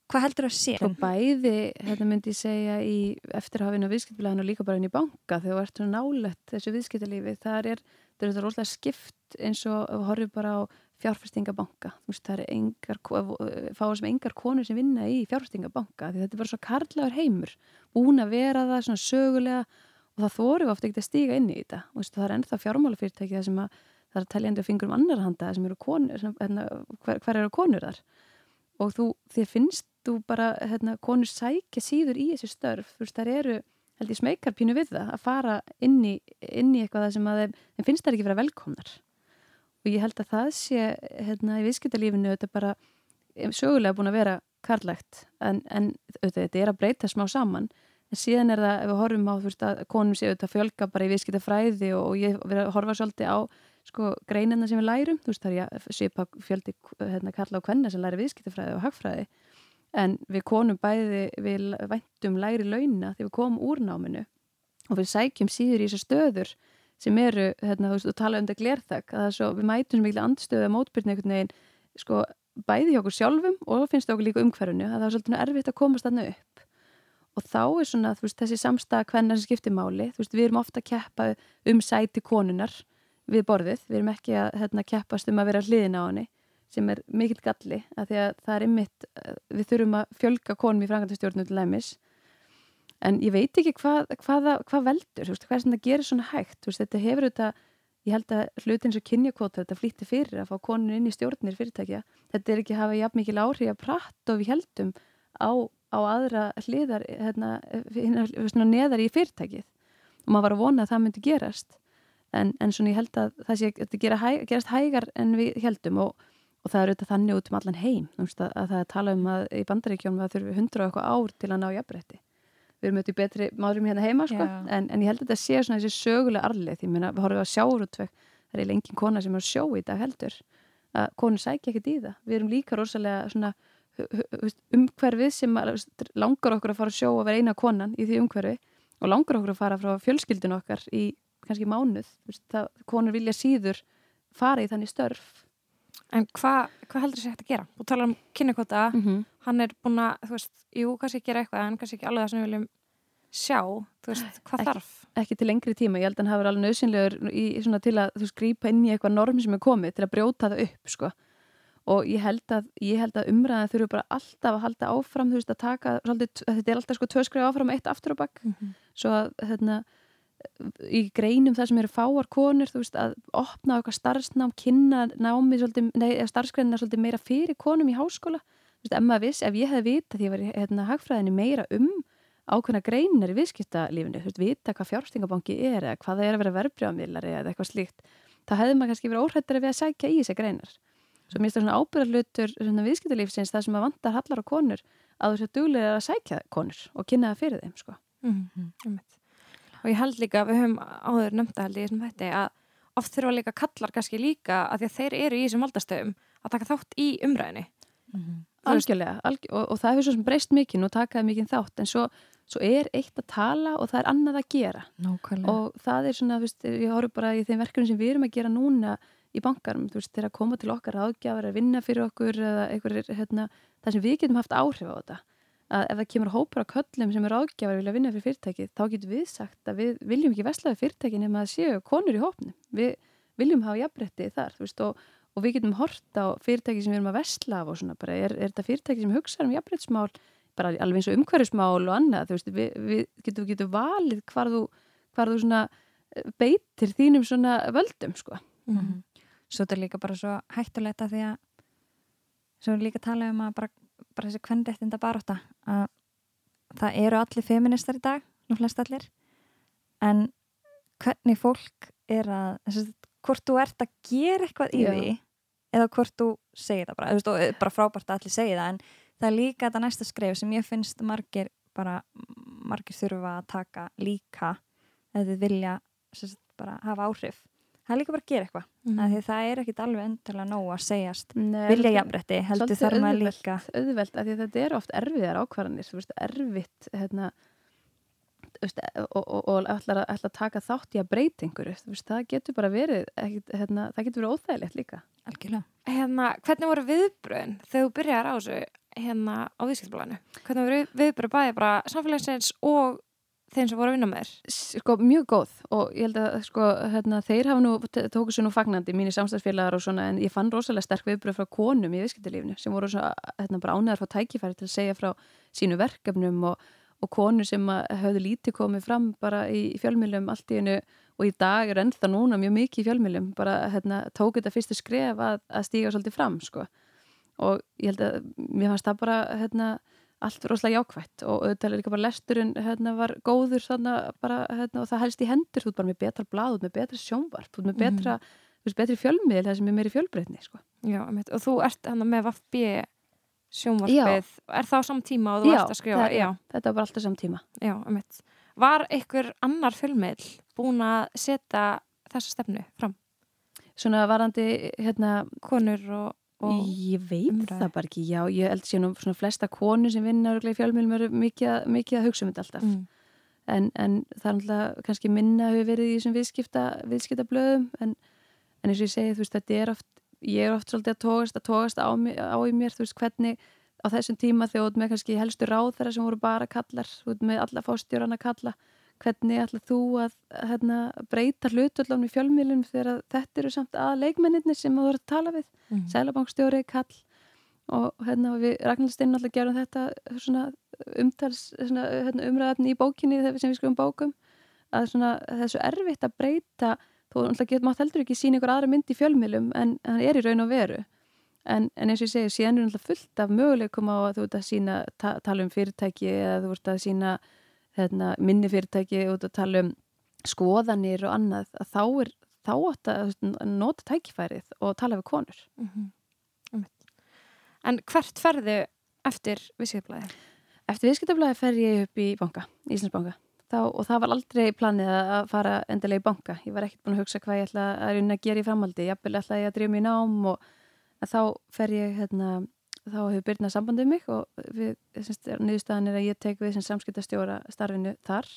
hvað heldur að sé? Sko bæði, hérna myndi ég segja í eftirhafinu viðskiptblæðinu og líka bara inn í banka þegar þú ert svona nálegt þessu viðskiptalífi þar er, það er þetta rosalega skipt eins og horfum bara á veist það er engar fáið sem engar konur sem vinna í fjárfestingabanka því þetta er bara svo karlaður heimur búin að vera það svona sögulega og það þóru ofta ekki að stíga inn í þetta. Og veist, það er ennþá fjármálafyrirtæki það sem að það er teljandi að fingur um annar handa sem eru konur, sem, hérna, hver, hver eru konur þar? Og þú, þér finnst þú bara, hérna, konur sækja síður í þessi störf, þú veist, þær eru held ég smekar pínu við það, að fara inn í, inn í eitthvað það sem að þeim, þeim finnst þær ekki vera velkomnar og ég held að það sé, hérna, í viðskiptalífinu þetta bara sögulega búin að vera karlægt. En, en auðvitað, þetta er að breyta smá saman. En síðan er það, ef við horfum á veist konum séu þetta fjölga bara í viðskiptafræði og, og ég verið að horfa svolítið á sko greinina sem við lærum. Þú veist það er ég svipa fjöldi hérna kalla á kvenna sem læri viðskiptafræði og hagfræði. En við konum bæði við væntum læri launa þegar við komum úr náminu. Og við sækjum síður í þessar stöður sem eru, hérna, þú veist, þú tala um þetta glerþak að það er svo, við mætum miklu andstöðu að mótbyrna einhvern veginn, sko bæði hjá okkur sjálfum og finnst okkur líka umhverfunu að það er svolítið erfitt að komast þarna upp. Og þá er svona, þú veist, þessi samstæða hvenna sem skiptir máli, þú veist, við erum ofta að keppa um sæti konunar við borðið, við erum ekki að hérna, keppast um að vera hliðin á henni sem er mikill galli, að því að það er ymmit, við þurfum að fjölga konum í frangandastjórnum til læmis en ég veit ekki hvað, hvað, hvað veldur, veist, hvað er sem það gerir svona hægt? Veist, þetta hefur auðvitað, ég held að hlutin sem kynjakvota þetta flýtti fyrir að fá konun inn í stjórnir fyrirtækja, þetta er ekki að hafa jafn mikil áhrif að pratt og við heldum á, á aðra hliðar hérna, hérna, neðar í fyrirtækið. Og maður var að vona að það myndi gerast. En, en svona ég held að það sé að gera hæ, gerast hægar en við heldum og, og það er auðvitað þannig út um allan heim. Að, að það tala um að í bandaríkjónum það þurfi hundra og eitthvað ár til að ná jafnbreytti við erum auðvitað í betri márum hérna heima sko. en, en ég held að þetta sé svona þessi sögulega arlið því að við horfum að sjáurútveg það er lengið kona sem er að sjó í dag heldur. Að konur sækja ekkert í það. Við erum líka rosalega svona umhverfið sem langar okkur að fara að sjó að vera eina konan í því umhverfi og langar okkur að fara frá fjölskyldun okkar í kannski mánuð. Það, konur vilja síður fara í þannig störf En hvað hva heldur þessi hægt að gera? Þú talar um kynnikvota, mm -hmm. hann er búin að, þú veist, jú, kannski gera eitthvað en kannski ekki alveg það sem við viljum sjá þú veist, hvað Ekki- þarf? ekki til lengri tíma, ég held að hann hafi verið alveg nöðsynlegur í, svona til að þú veist, grípa inn í eitthvað norm sem er komið til að brjóta það upp sko. og ég held að, ég held að umræðan þurfu bara alltaf að halda áfram þú veist, að taka, svolítið, þetta er alltaf sko tvö skrif áfram og eitt aftur á bakk svo að hérna, í greinum það sem eru fáar konur þú veist, að opna eitthvað starfsnám kynna námið svolítið, nei, starfsgreinina svolítið meira fyrir konum í háskóla. Þú veist, ef maður viss, ef ég hefði vita því ég var hérna, hagfræðinni meira um ákveðna greinar í viðskiptalífinu þú veist, vita hvað fjárfstingabanki er eða hvað það er að vera verbrjámiðlari eða eitthvað slíkt það hefði maður kannski verið óhrættari við að sækja í þessi greinar. Svo mér finnst það svona ábyrðarlutur og. Mm -hmm. Ég held líka, við höfum áður nefnda held ég þessum hætti að oft þurfa líka kallar kannski líka að því að þeir eru í þessum valdastöðum að taka þátt í umræðinni. Þú veist- algjörlega, algjör, og, og það hefur svo sem breyst mikið og takaði mikið þátt en svo, svo er eitt að tala og það er annað að gera Nákvæmlega. og það er svona, veist, ég horf bara í þeim verkefni sem við erum að gera núna í bankarum, þú veist, þegar að koma til okkar ágjafar að vinna fyrir okkur eða einhverjir, hérna, það sem við getum haft áhrif á þetta að ef það kemur hópur á köllum sem er ágjafar að vilja vinna fyrir fyrirtækið, þá getum við sagt að við viljum ekki veslaði fyrirtækin nema að séu konur í hópnum, við viljum hafa jafnrétti þar, veist, og, og við getum hort á fyrirtæki sem við erum að vesla af og svona bara, er, er þetta fyrirtæki sem hugsa um jafnréttsmál, bara alveg eins og umhverfismál og annað, veist, við, við getum, getum valið hvar þú, hvar þú svona eh, beitir þínum svona völdum, sko. Mhm. Svo þetta er líka bara svo hættulegt að því að svo líka tala um að bara, bara þessi kvennréttinda baróta að það eru allir feministar í dag, nú flest allir en hvernig fólk er að þessi, hvort þú ert að gera eitthvað í því eða hvort þú segir það bara, þú veist, og bara frábært að allir segja það en það er líka þetta næsta skref sem ég finnst margir bara, margir þurfa að taka líka eða vilja sagt, bara hafa áhrif það er líka bara að gera eitthvað mm. því það er ekkit alveg endurlega nóg að segjast Nei, vilja jafnrætti, heldur þarf maður líka auðvelt, af því að þetta er oft erfiðar ákvarðanir erfitt hérna og, og, og ætla að taka þátt í að breyta einhverju það getur bara verið hérna, það getur verið óþægilegt líka Algjörlega. Hérna, hvernig voru viðbröðin þegar þú byrjar á þessu hérna á viðskiptblæðinu? Hvernig voru viðbröð bæði bara samfélagsins og þeim sem voru að vinna með þér? Sko, mjög góð og ég held að sko, hérna, þeir hafa nú, tóku sér nú fagnandi mínir samstagsfélagar og svona en ég fann rosalega sterk viðbröð frá konum í viðskiptalífinu sem voru svona, hérna, bara ánæðar frá tækifæri til að segja frá sínu verkefnum og og konur sem hafðu lítið komið fram bara í fjölmjölum allt í hennu og í dag er ennþá núna mjög mikið í fjölmjölum bara hérna, tók þetta fyrstu skref að, að stíga svolítið fram sko. og ég held að mér fannst það bara hérna, allt rosalega jákvægt og auðvitað líka bara lesturinn hérna, var góður bara, hérna, og það helst í hendur þú er bara með betra blad, þú er með betra sjónvarp þú er með betra, mm. betri fjölmjölið það sem er meiri fjölbreytni sko. Já, og þú ert með Vafbi sjónvarpið, er það á samt tíma og þú já, ert að skrifa? Já, þetta var alltaf samt tíma Já, einmitt. Var einhver annar fjölmiðl búin að setja þessa stefnu fram? Svona varandi hérna, konur og Ég veit umræði. það bara ekki, já, ég held sér nú svona flesta konur sem vinnar í fjölmiðlum eru mikið, mikið að hugsa um þetta alltaf mm. en, en það er alltaf kannski minna hefur verið í þessum viðskipta, viðskipta blöðum en, en eins og ég segi, þú veist, þetta er oft ég er oft svolítið að tókast að tókast á, á í mér, þú veist hvernig á þessum tíma þegar þú ert með kannski helstu ráð þeirra sem voru bara kallar, þú ert með alla fóstjóran að kalla, hvernig ætla þú að hérna, breyta hlutvöldum í fjölmílunum þegar þetta eru samt að leikmenninni sem þú ert að tala við mm. Sælabankstjóri, kall og hérna, við Ragnarstinn alltaf gerum þetta svona, umtals svona, hérna, umræðafni í bókinni sem við skrifum bókum að svona, þessu erfitt að breyta þú getur mátt heldur ekki sína ykkur aðra mynd í fjölmilum en hann er í raun og veru en, en eins og ég segi, síðan er hann fullt af möguleikum á að þú ert að sína ta tala um fyrirtæki eða þú ert að sína hérna, minni fyrirtæki ert að tala um skoðanir og annað að þá er þá átt að nota tækifærið og tala við konur mm -hmm. En hvert ferðu eftir viðskiptablaði? Eftir viðskiptablaði fer ég upp í banka, Íslandsbanka þá, og það var aldrei planið að fara endilega í banka. Ég var ekkert búin að hugsa hvað ég ætla að að gera í framhaldi. Ég ætla að drýja mér nám og þá fer ég, hérna, þá hefur byrjnað sambandið mig og við, nýðustæðan er að ég tek við sem samskiptastjóra starfinu þar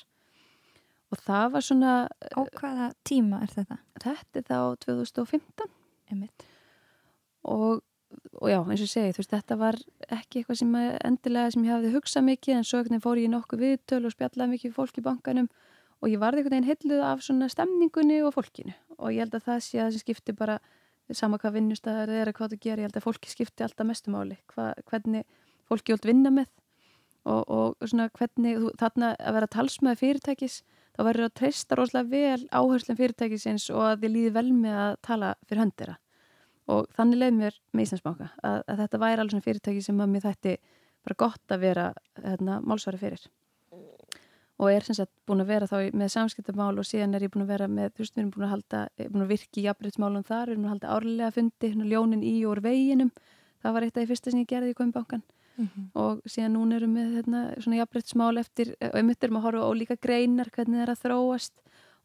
og það var svona... Á hvaða tíma er þetta? Þetta er þá 2015. Emitt. Og og já, eins og segi, þú veist, þetta var ekki eitthvað sem endilega sem ég hafði hugsað mikið en svo fór ég nokkuð viðtöl og spjallaði mikið fólk í bankanum og ég varði einhvern veginn heitluð af svona stemningunni og fólkinu og ég held að það sé að það sem skipti bara sama hvað vinnustæðar er hvað það gerir, ég held að fólki skipti alltaf mestumáli, hvernig fólki jólt vinna með og, og svona hvernig, þú, þarna að vera talsmaði fyrirtækis, þá verður að treysta rosalega vel áherslum fyrirtækisins og að þið líði vel með að tala fyrir höndira og þannig leið mér með Íslandsbanka að, að þetta væri svona fyrirtæki sem að mér þætti bara gott að vera hérna, málsvari fyrir og er sem sagt búin að vera þá með samskiptamál og síðan er ég búin að vera með þú veist við erum búin að halda, búin að virki jafnbryttsmálum þar, við erum að halda árlega fundi hérna ljónin í og úr veginum. Það var eitt af því fyrsta sem ég gerði í Kvæmbankan mm -hmm. og síðan núna erum við hérna, svona jafnbryttsmál eftir og við myndirum að horfa á líka greinar hvernig það er að þróast.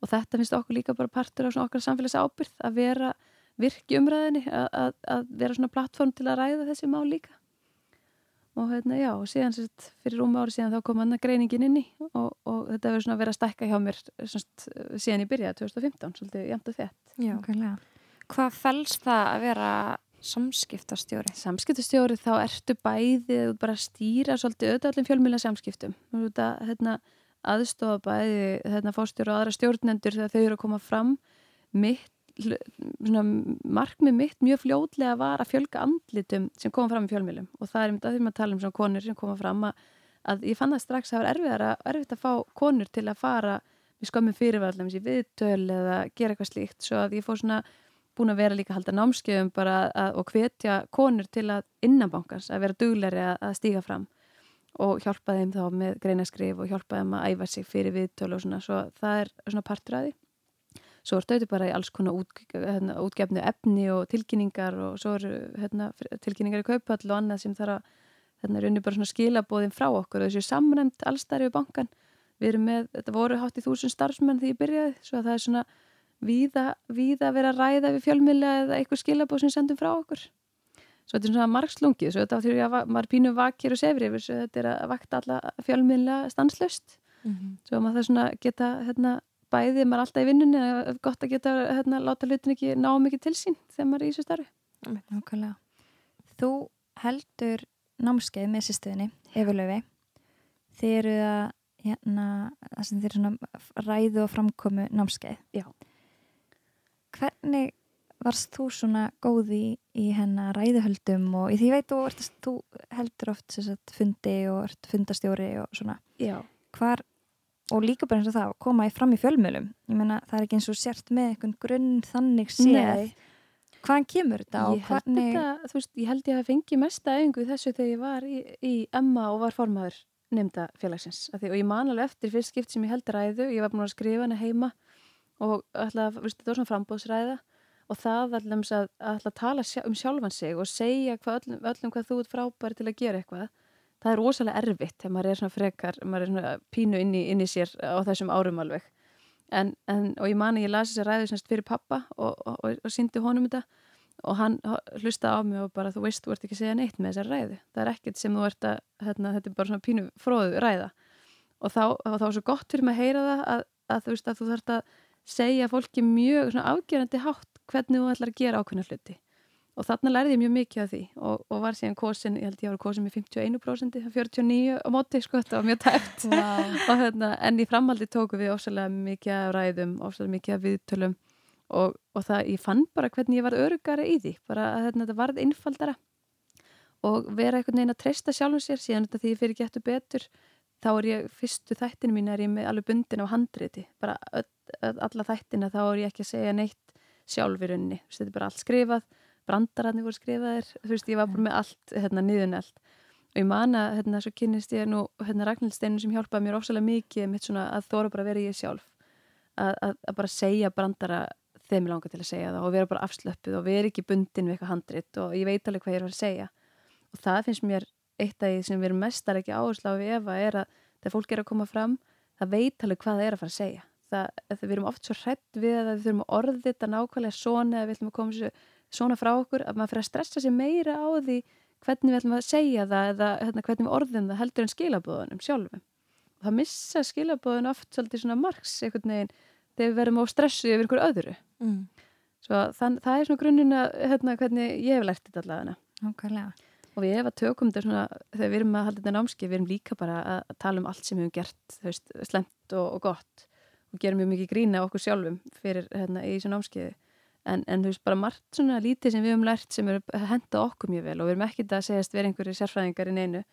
Og þetta finnst okkur líka bara partur af okkar samfélags ábyrð að vera virki umræðinni að, að vera svona plattform til að ræða þessi mál líka og hérna já, og síðan sérst, fyrir rúma ári síðan þá kom hann að greiningin inni og, og þetta verður svona að vera að stækka hjá mér sérst, síðan í byrja 2015, svolítið jæmt og þett Hvað fælst það að vera samskiptastjóri? Samskiptastjóri þá ertu bæði bara að stýra svolítið auðvitað fjölmjöla samskiptum hérna, aðstofa bæði hérna, fórstjóru og aðra stjórnendur þegar þau eru að koma fram. Mitt markmið mitt mjög fljóðlega var að fjölga andlitum sem koma fram í fjölmjölum og það er um þetta því að tala um svona konur sem koma fram að, að ég fann það strax að það var erfitt að fá konur til að fara við skömmum fyrirvallum í viðtöl eða gera eitthvað slíkt. Svo að ég fór svona búin að vera líka að halda námskeiðum bara að, og hvetja konur til að innanbankans að vera dugleri að, að stíga fram. Og hjálpa þeim þá með greinaskrif og hjálpa þeim að æfa sig fyrir viðtöl og svona. Svo það er svona partur að því svo er þetta bara í alls konar út, hérna, útgefnu efni og tilkynningar og svo eru hérna, tilkynningar í kaupall og annað sem þarf að þannig er unni bara svona skilabóðin frá okkur. Og þessu samræmt allstæri við bankan við erum með, þetta voru hátt í þúsund starfsmenn því ég byrjaði, svo að það er svona víða, víða að vera að ræða við fjölmjöla eða eitthvað skilabóð sem sendum frá okkur. Svo þetta er svona margslungið svo þetta þurfi að maður pínu vakir og sefri yfir svo þetta er að vakta alla fjölmjöla stanslust mm -hmm. svo maður það svona geta hérna, bæðið maður alltaf í vinnunni gott að geta hérna, láta hlutin ekki ná mikið til sín þegar maður er í þessu starfi. Nákvæmlega. Þú heldur námskeið með sýstuðinni, Efurlaufi þið eru að hérna, það sem þið eru svona ræðu og framkomu námskeið. Já. Hvernig varst þú svona góð í, í hennar ræðuhöldum og í því veit þú, þú heldur oft sagt, fundi og fundastjóri og svona. Já. hvar, og líka bara eins og það koma í fram í fjölmjölum ég menna það er ekki eins og sért með einhvern grunn þannig séð. Hvaðan kemur þetta og hvernig þetta, veist, ég held ég að fengi mesta auðingu þessu þegar ég var í, í Emma og var formaður nefnda félagsins því, og ég man alveg eftir fyrst skipt sem ég held ræðu. Ég var búin að skrifa hana heima og alltaf, veist, þetta var svona frambóðsræða og það allum að, að tala um sjálfan sig og segja öllum, öllum hvað þú ert frábæri til að gera eitthvað það er rosalega erfitt þegar maður er svona frekar maður er svona pínu inn í, inn í sér á þessum árum alveg. En, en, og ég mani ég lasi þess að ræðu semst fyrir pappa og, og, og, og síndi honum þetta og hann hlusta á mig og bara þú veist, þú ert ekki að segja neitt með þessar ræðu. Það er ekkert sem þú ert að, hérna, þetta er bara svona pínu fróðu ræða. Og þá, þá er svo gott fyrir mig að heyra það að, að þú veist að þú þarfst að segja fólki mjög svona afgerandi hátt hvernig þú ætlar að gera ákveðna hluti og þarna lærði ég mjög mikið af því. Og, og var síðan kosin, ég held ég að vera kosin með 51% 49 á móti sko, þetta var mjög tæft wow. *laughs* hérna, en í framhaldi tóku við ósæðilega mikið af ræðum, ósæðilega mikið af viðtölum. Og, og það, ég fann bara hvernig ég var örugara í því, bara að hérna, þetta varð einfaldara. Og vera einhvern veginn að treysta sjálfum sér síðan þetta því ég fyrir getur betur þá er ég, fyrstu þættinu mín er ég með alveg bundin á handriti. Bara öll, alla þættina þá er ég ekki að segja neitt sjálfur unni, þetta er bara allt skrifað brandararnir voru skrifaðir. Þú veist, ég var bara með allt hérna niðuneld og ég man að hérna svo kynist ég nú hérna Ragnhildsteinu sem hjálpaði mér ósala mikið mitt svona að þóra bara vera ég sjálf. Að, að, að bara segja brandara þeim ég langar til að segja það og vera bara afslöppuð og vera ekki bundin við eitthvað handrit og ég veit alveg hvað ég er að segja. Og það finnst mér eitt af því sem við erum mestar ekki áherslu á við Eva er að þegar fólk er að koma fram það veit alveg hvað það er að fara að segja. Það, við erum oft svo hrætt við að við þurfum að orði þetta nákvæmlega svona eða við ætlum að koma svo svona frá okkur að maður fyrir að stressa sér meira á því hvernig við ætlum að segja það eða hérna, hvernig við orðum það heldur en skilabóðunum sjálfum. Það missa skilabóðun oft svolítið svona margs einhvern veginn þegar við verðum á stressu yfir einhverju öðru. Mm. Svo þann, það er svona grunnuna hérna, hvernig ég hef lært þetta allavega. Okkarlega. Og við ef að tökum þetta svona, þegar við erum að halda þetta námski, við erum líka bara að tala um allt sem við hefum gert, þú veist, slemt og, og gott og gerum mjög mikið grína okkur sjálfum fyrir hérna í þessu námskiði en, en þú veist bara margt svona lítið sem við höfum lært sem eru henda okkur mjög vel og við erum ekkert að segjast verið einhverju sérfræðingar í neinu.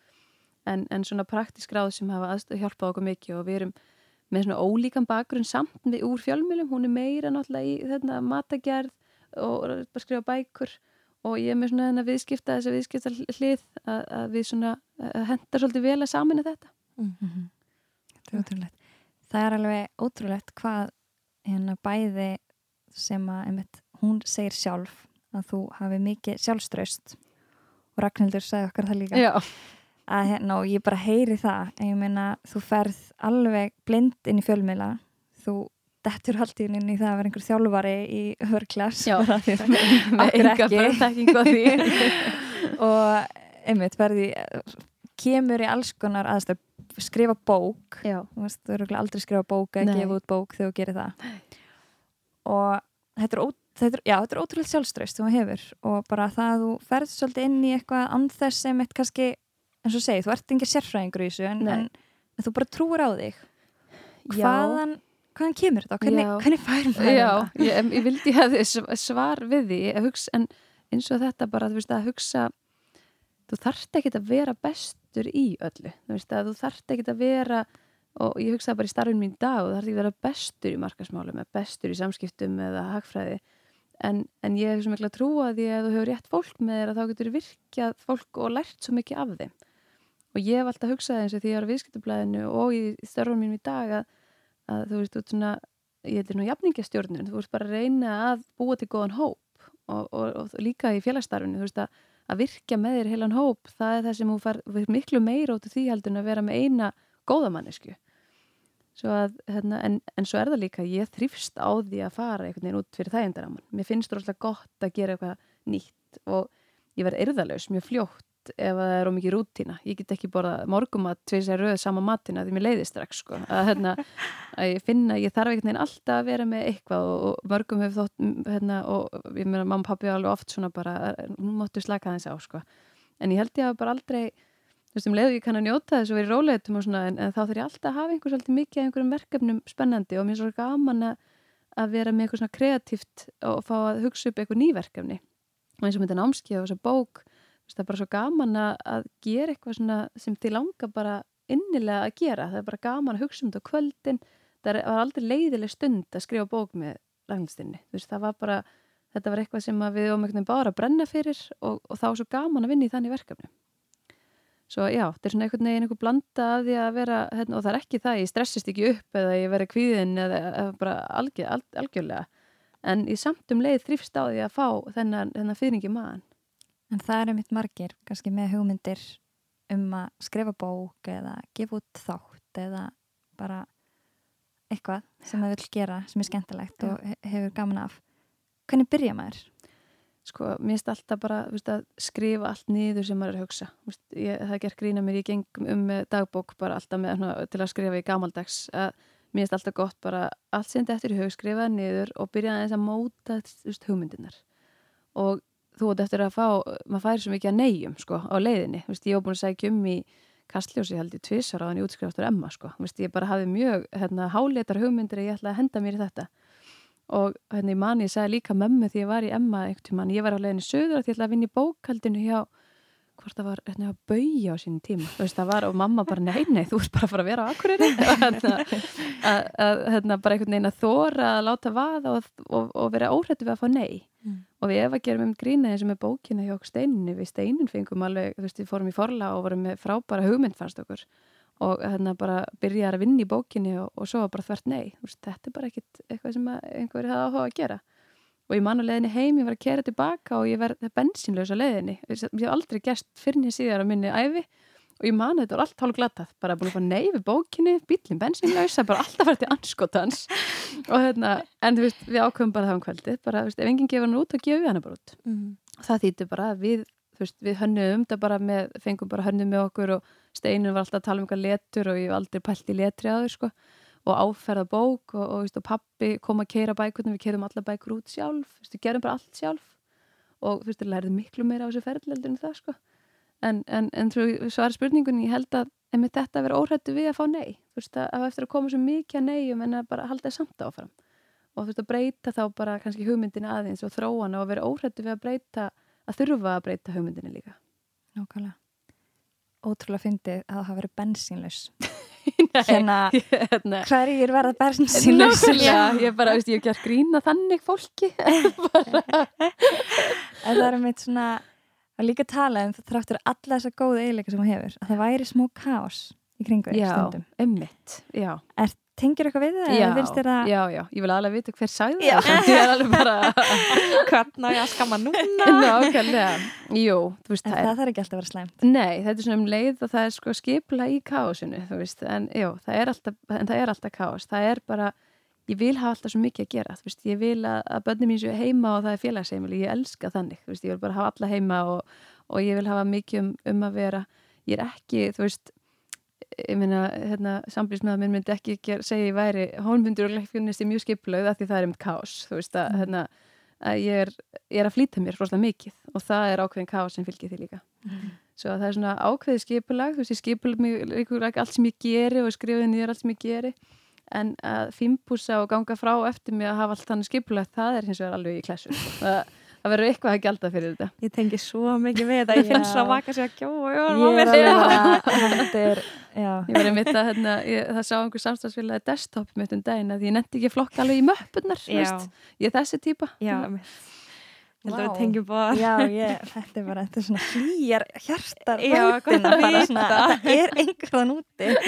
En, en svona praktísk ráð sem hafa hjálpað okkur mikið og við erum með svona ólíkan bakgrunn samt við úr fjölmjölum, hún er meira náttúrulega í þetta matagerð og bara skrifa bækur. Og ég er með svona þennan viðskipta þess að viðskipta hlið að, að við svona að henda svolítið vel að samina þetta. Mm -hmm. Það er ótrúlegt. Það er alveg ótrúlegt hvað hérna bæði sem að einmitt, hún segir sjálf að þú hafi mikið sjálfströst og Ragnhildur sagði okkar það líka. Já. að hérna og ég bara heyri það en ég meina þú ferð alveg blind inn í fjölmila þú dettur alltaf inn í það að vera einhver þjálfari í hörklass *laughs* með enga börntekking og því. *laughs* Og einmitt verði kemur í alls konar aðstöð skrifa bók. Þú veist, þú eru aldrei skrifa bók eða gefa út bók þegar þú gerir það. Og þetta er, ó, þetta er, já, þetta er ótrúlega sjálfströst sem þú hefur og bara það að þú ferð svolítið inn í eitthvað anþess sem eitt kannski, eins og segi, þú ert engið sérfræðingur í þessu en, en, en þú bara trúur á þig. Hvaðan, hvaðan kemur þetta? Hvernig, hvernig færum það? Já, ég, ég vildi hafa svar við því hugsa, en eins og þetta bara veist að hugsa þú þarft ekki að vera bestur í öllu. Þú að þú þarft ekki að vera og ég hugsaði bara í starfinn mín dag og það er ekki að bestur í markasmálum eða bestur í samskiptum eða hagfræði en, en ég hef svo miklu að trúa því að þú hefur rétt fólk með þér að þá getur virkjað fólk og lært svo mikið af þeim. Og ég hef alltaf hugsað eins og því ég var á viðskiptublaðinu og í starfinn mín í dag að, að þú veist út svona ég heitir nú jafningastjórnir þú veist bara að reyna að búa til góðan hóp og, og, og líka í félagsstarfinu þú veist að að virkja með þér heilan hóp, það er það sem þú far miklu meira út af því heldur en að vera með eina góðamannisku að, hérna, en, en svo er það líka ég þrýfst á því að fara einhvern veginn út fyrir þægindaraman, mér finnst það rosalega gott að gera eitthvað nýtt og ég verð erðalös mjög fljótt ef það er ómikið rútína, ég get ekki borða morgum að tvið sér rauð sama matina því mér leiði strax sko, að, hérna, *laughs* að ég finna ég þarf einhvern veginn alltaf að vera með eitthvað og, og mörgum hefur þótt hérna, og ég meina mamma og pappi alveg oft svona bara, nú móttu slaka þess á sko. En ég held ég að bara aldrei þú veist, um leiðu ég kann að njóta þess og verið róleitum og svona, en, en þá þurf ég alltaf að hafa einhvers alltaf mikið af einhverjum verkefnum spennandi og mér er svo gaman að vera með eitthvað svona kreatíft og fá að hugsa upp eitthvað nýverkefni og eins og þetta námskið og þessa bók veist, það er bara svo gaman að, að gera eitthvað svona sem þið langar bara innilega að gera, það er bara gaman að hugsa um þetta kvöldin, það var aldrei leiðileg stund að skrifa bók með lagnistinni, þú veist, það var bara þetta var eitthvað sem við ómögnum bara að brenna fyrir og, og þá svo gaman að vinna í þannig verkefni Svo já, þetta er svona einhvern veginn einhver blanda af því að vera, hérna, og það er ekki það, ég stressist ekki upp eða ég veri kvíðin eða, eða bara algjör, al, algjörlega. En í samtum leið þrýfst á því að fá þennan, þennan fyrringi maðan. En það er einmitt margir, kannski með hugmyndir um að skrifa bók eða gefa út þátt eða bara eitthvað sem það vil gera sem er skemmtilegt já. og hefur gaman af. Hvernig byrja maður? Sko, mér finnst alltaf bara veist, að skrifa allt niður sem maður er að hugsa. Veist, ég, það ger grína mér, ég geng um með dagbók bara alltaf með, hana, til að skrifa í gamaldags að mér finnst alltaf gott bara allt sem þetta eftir í hug, skrifa niður og byrja að móta veist, hugmyndinar og þú ert eftir að fá maður færi svo mikið að neyjum sko, á leiðinni, ég hef búin að segja um í kastljósi held ég tvissar á þannig útskrifastur Emma sko, ég bara hafi mjög hérna, háletar hugmyndir að ég ætla að henda mér í þetta og hérna í manni, ég sagði líka mömmu því ég var í Emma eitt tíma, ég var á leginni söður því ég ætlaði að vinna í bókaldinu hjá hvort það var hérna að bauja á sínum tíma. Þú veist það var og mamma bara nei nei þú ert bara að fara að vera á akkurirri *laughs* hérna, hérna bara einhvern veginn að þóra að láta vaða og, og, og vera óhrættu við að fá nei. Mm. og við ef að gerum um grína eins og með bókina hjá steininni, við steinin fengum alveg þú veist við fórum í forla og vorum með frábæra hugmynd fannst okkur og hérna bara byrja að vinna í bókinni og, og svo bara þvert nei. Veist, þetta er bara ekkit eitthvað sem einhverju hafa áhuga að gera. Og ég man á leðinni heim, ég var að kera tilbaka og ég verði bensinlaus á leðinni ég hef aldrei gæst fyrir nýja síðar á minni æfi og ég man þetta var allt hálf glatað bara búin að fá nei við bókinni, bílinn bensinlaus það er bara alltaf verið til anskotans og hérna, en þú veist, við ákveðum bara það um kvöldi bara, þú veist, ef enginn gefur hann út, þá gefur við hann bara út. Mm. það þýttu bara að við veist, við hönnum um það bara með, fengum bara hönnum með okkur og Steinun var alltaf að tala um eitthvað letur og ég var aldrei pælt í letri á þau sko. Og áferða bók og, og, og pappi kom að keira bækurna, við keirum alla bækur út sjálf, við gerum bara allt sjálf. Og þú veist, það lærði miklu meira á þessu ferðleldur en það sko. En, en, en er spurningunni, ég held að en með þetta að vera óhættu við að fá nei. Þú veist, að hafa eftir að koma svo mikið að neium en að bara halda það samt áfram. Og þú veist, að breyta þá bara kannski hugmyndin aðeins og þróana og vera óhættu við að breyta að þurfa að breyta hugmyndinni líka. Nákvæmlega. Ótrúlega fyndið að það hafa verið bensínlaus. *laughs* Hérna, *laughs* hérna. hverjir verða bensínlaus ég er bara, ég hef gert grína þannig fólki. *laughs* En það er mitt svona að líka tala um þráttur alla þessa góða eiginleika sem það hefur að það væri smó kás í kringu já, ummitt er Tengir eitthvað við það? Já, já, já, ég vil alveg vita hver sæði það Ég er alveg bara *laughs* Hvernig á ég að skama núna? Nákvæmlega, jú veist, það, það þarf ekki alltaf að vera slæmt. Nei, þetta er svona um leið og það er sko skipla í káosinu veist, en jú, það er alltaf, en það er alltaf káos það er bara, ég vil hafa alltaf svo mikið að gera veist, ég vil að, að börnum mín séu heima og það er félagsheimili, ég elska þannig ég vil bara hafa alla heima og, og ég vil hafa mikið um, um að vera. Ég er ekki, þú veist ég meina, hérna, sambrísmiða minn myndi ekki segja ég væri, hún myndir og leikfinnist í mjög skiplauð að því það er um kás þú veist að, mm. hérna, að ég, er, ég er að flýta mér fróðslega mikið og það er ákveðin kás sem fylgir því líka mm. svo það er svona ákveði skipulag þú veist, ég skipulag allt sem ég geri og skrifið nýjar allt sem ég geri en að fimpúsa og ganga frá eftir mig að hafa allt þannig skipulag það er hins vegar alveg í sko. *laughs* það það verður eitthvað að gælda fyrir þetta. Ég tengi svo mikið við þetta. Ég finn svo að vaka sér að kjóa ég verði mitt að hérna, ég, það sá einhver samstagsfélagi desktop mitt um daginn að ég netti ekki flokk alveg í möppunar ég er þessi típa. Já Wow. Já, ég, þetta er bara þetta er svona hlýjar hjartar völdina bara svona, það er einhverðan úti. *laughs*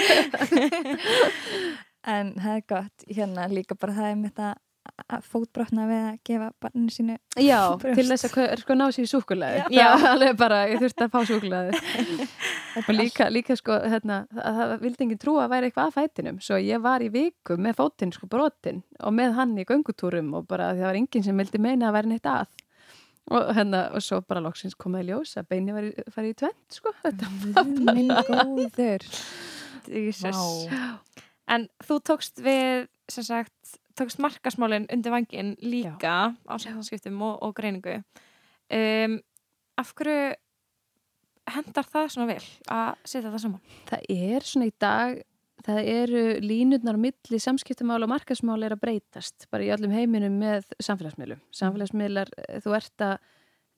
En það er gott. Hérna líka bara það er mitt að að fótbrotna við að gefa barninu sínu Já, *laughs* Brjóst. til þess að sko ná sér súkulæði Já. alveg bara, ég þurfti að fá súkulæði *laughs* og líka, líka sko hérna, það, það vildi enginn trúa að væri eitthvað að fætinum. Svo ég var í viku með fótinn sko brotin og með hann í göngutúrum og bara það var enginn sem vildi meina að væri neitt að. Og hérna, og svo bara loksins komaði ljós að beini var í- í tvent sko, þetta minn góður. *laughs* Jesus. En þú tókst við, sem sagt, tókst markasmálinn undir vangin líka á samskiptum og, og greiningu. Um, af hverju hendar það svona vel að setja það saman? það er svona í dag það eru línutnar á milli samskiptamál og markasmál er að breytast bara í öllum heiminum með samfélagsmiðlum samfélagsmiðlar, eh, þú ert að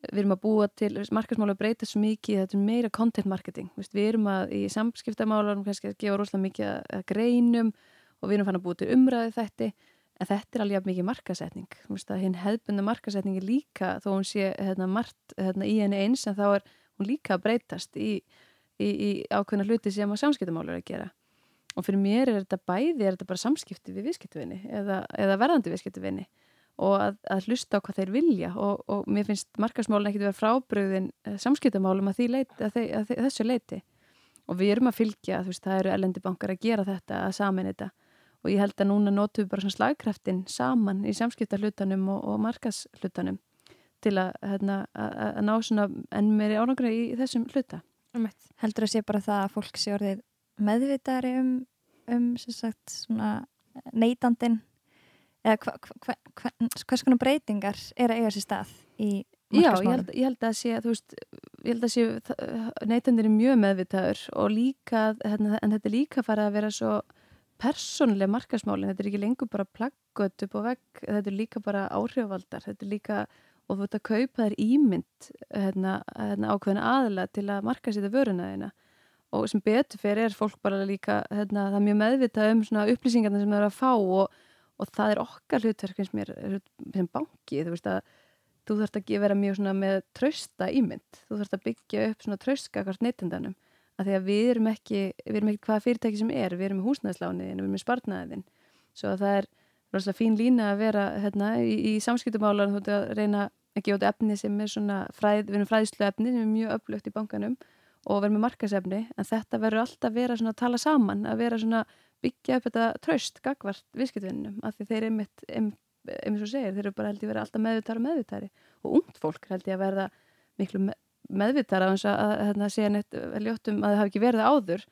við erum að búa til, markasmál að breytast svo mikið, þetta er meira content marketing við erum að í samskiptamálarum kannski að gefa rosalega mikið að, greinum og við erum fann að búa til umræði þetta en þetta er alveg mikið markasetning hinn hefðbunda markasetning er líka þó hún sé hérna, margt hérna, í henni eins en þá er hún líka að breytast í í, í ákveðna hluti sem að samskiptamálur er að gera. Og fyrir mér er þetta bæði er þetta bara samskipti við viðskiptuvinni eða, eða verðandi viðskiptuvinni og að, að hlusta á hvað þeir vilja. Og, og mér finnst markarsmálun ekkert vera frábröðin samskiptamálum að, leiti, að, þe að þe þessu leiti og við erum að fylgja, veist, það eru ellendi bankar að gera þetta, að samin þetta og ég held að núna notum við bara svona slagkraftin saman í samskiptahlutanum og, og markashlutanum til að, hérna, að, að ná svona enn meiri árangra í þessum hluta. Um heldur að sé bara það að fólk sé orðið meðvitari um, um sem sagt svona neytandin eða hva, hva, hva, hvers konar breytingar er að eiga sér stað í Já, ég held, ég held að sé, þú veist, ég held að sé, neytandir er mjög meðvitaður og líka, hérna, en þetta er líka farið að vera svo persónuleg markasmálin, þetta er ekki lengur bara plaggöt upp á vegg, þetta er líka bara áhrifavaldar, þetta er líka, og þú veit að kaupa þér ímynd hérna, hérna, ákveðin aðla til að marka sér vöruna þeina og sem betur fyrir er fólk bara líka, hérna, það er mjög meðvitað um upplýsingarna sem það er að fá og, og það er okkar hlutverk eins mér sem banki, þú veist að þú þarfst að vera mjög með trösta ímynd, þú þarfst að byggja upp tröstkakart neytendanum, að því að við erum ekki, við erum ekki hvaða fyrirtæki sem er við erum húsnæðslániðin, við erum spartnaðin svo að það er rosalega fín lína að vera hérna, í, í samskiptumálan þú ert að reyna að gefa út efni sem er svona fræð, við erum fræðslu efni sem er mjög öflugt í bankanum og verðum með markasefni, en þetta verður alltaf vera svona að tala saman, að vera svona byggja upp þetta tröst gagvart viðskiptvinnum, af því þeir einmitt, eins og segir, þeir eru bara held ég verið alltaf meðvitari og meðvitari og ungt fólk held ég að verða miklu meðvitara eins að hérna segja neitt veljóttum að það hafi ekki verið áður.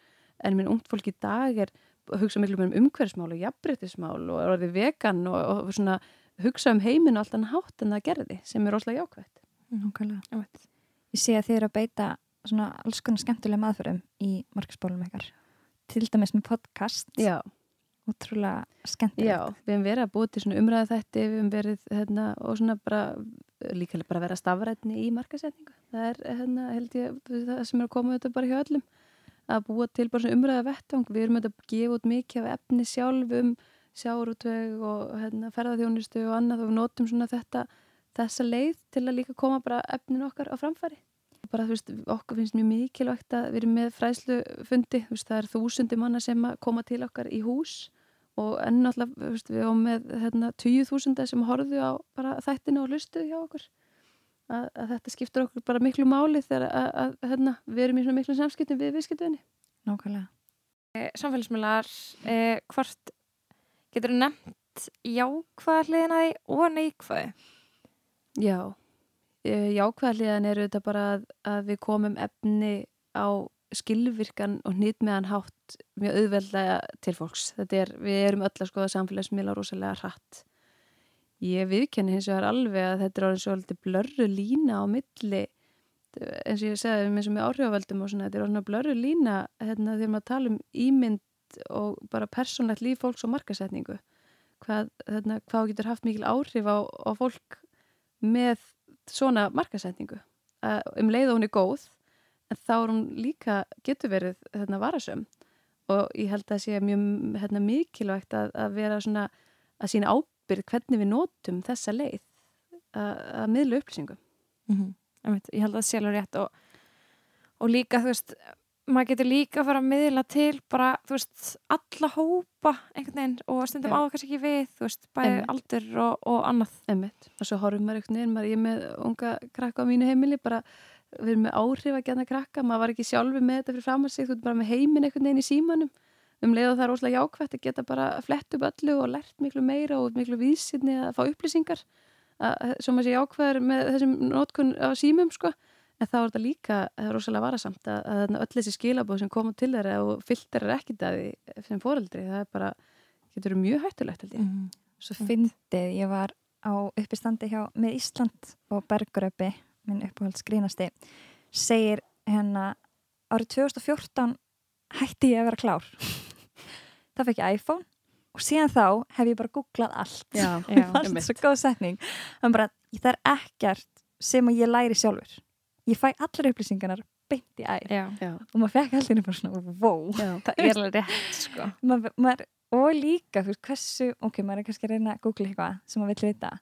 En minn ungt fólk í dag er að hugsa miklu meira um umhverfsmál og jafnbryttismál og er orðið vegan og, og svona hugsa um heiminn og allt hann hátt en það gerði sem er rosalega jákvægt Nákvæmlega. Ég sé að þið eru að beita svona alls konar skemmtilega maðurförum í markaspólum ykkar. Til dæmis með podcast. Já, útrúlega skemmtilegt. Já, við hefum verið að búið til svona umræðu þætti, við hefum verið hérna, og svona bara líka bara vera stafrætni í markasetningu. Það er hérna, held ég, það sem er að koma þetta bara hjá öllum, að búa til bara svona umræðu vettvang. Við erum að gefa út mikið af efni sjálf um sjárútveg og hérna, ferðarþjónustu og annað og við notum svona þetta, þessa leið til að líka koma bara efninu okkar á framfæri. Bara þú veist, okkur finnst mjög mikilvægt að við erum með fræðslufundi, þú veist, það er þúsundi manna sem koma til okkar í hús og enn veist, við áum með hérna, 20.000 sem horfðu á þættinu og lustu hjá okkur. Að, að þetta skiptur okkur bara miklu máli þegar að, að, hérna, við erum í svona miklu samskiptum við viðskiptunni Nákvæmlega. Eh, Samfélagsmiðlar, eh, hvort getur þú nefnt jákvæða hliðina því og neikvæði? Já, e, jákvæðaliðan eru þetta bara að, að við komum efni á skilvirkan og nýtmeðan hátt mjög auðveldlega til fólks. Er, við erum öll að skoða samfélagsmiðla rosalega hratt. Ég viðkenni hins vegar alveg að þetta er orðin svolítið blörru lína á milli eins og ég segði eins og með áhrifavöldum og svona, þetta er orðin blörru lína hérna, þegar maður tala um ímynd og bara persónlegt líf fólks og markasetningu. Hvað, hérna, hvað getur haft mikil áhrif á, á fólk með svona markasetningu. Um leið og hún er góð en þá er hún líka getur verið hérna, varasöm og ég held að sé mjög hérna, mikilvægt að, að vera svona að sína ábyrð hvernig við notum þessa leið að, að miðla upplýsingum Mm -hmm. Ég held að það sé alveg rétt og, og líka þú veist maður getur líka að fara að miðla til bara, þú veist, alla hópa einhvern veginn og stundum Já. á kannski ekki við, þú veist, bæði aldur og, og annað. Einmitt. Og svo horfum maður einhvern veginn, maður ég með unga krakka á mínu heimili, bara við erum með áhrif að geta krakka, maður var ekki sjálfur með þetta fyrir fram að sig, þú ert bara með heiminn einhvern veginn í símanum, um leið og það er óslega jákvætt að geta bara flett upp öllu og lært miklu meira og miklu vísinni að fá upplýsingar, að, svo maður sé jákvæður með þessum nótkun á símum, sko, en þá er þetta líka, það er rosalega varasamt að, að öll þessi skilabóð sem koma til þeirra og fylltar er ekkit að því sem foreldri, það er bara, getur verið mjög hættulegt held ég. Mm. Svo fyndið, ég var á uppistandi hjá með Ísland og Bergröpi, minn uppáhalds grínasti, segir hérna árið 2014 hætti ég að vera klár. *laughs* það fekk ég iPhone og síðan þá hef ég bara googlað allt. Já, *laughs* Já, það er svo góð setning. Bara, það er ekkert sem að ég læri sjálfur. Ég fæ allar upplýsingarnar beint í æð Já. Já, og maður fekk alltaf bara svona, wow. já. *laughs* Það er alveg rétt, sko. maður, maður, og líka þú veist, hversu, ok, maður er kannski að reyna að googla eitthvað sem maður vill vita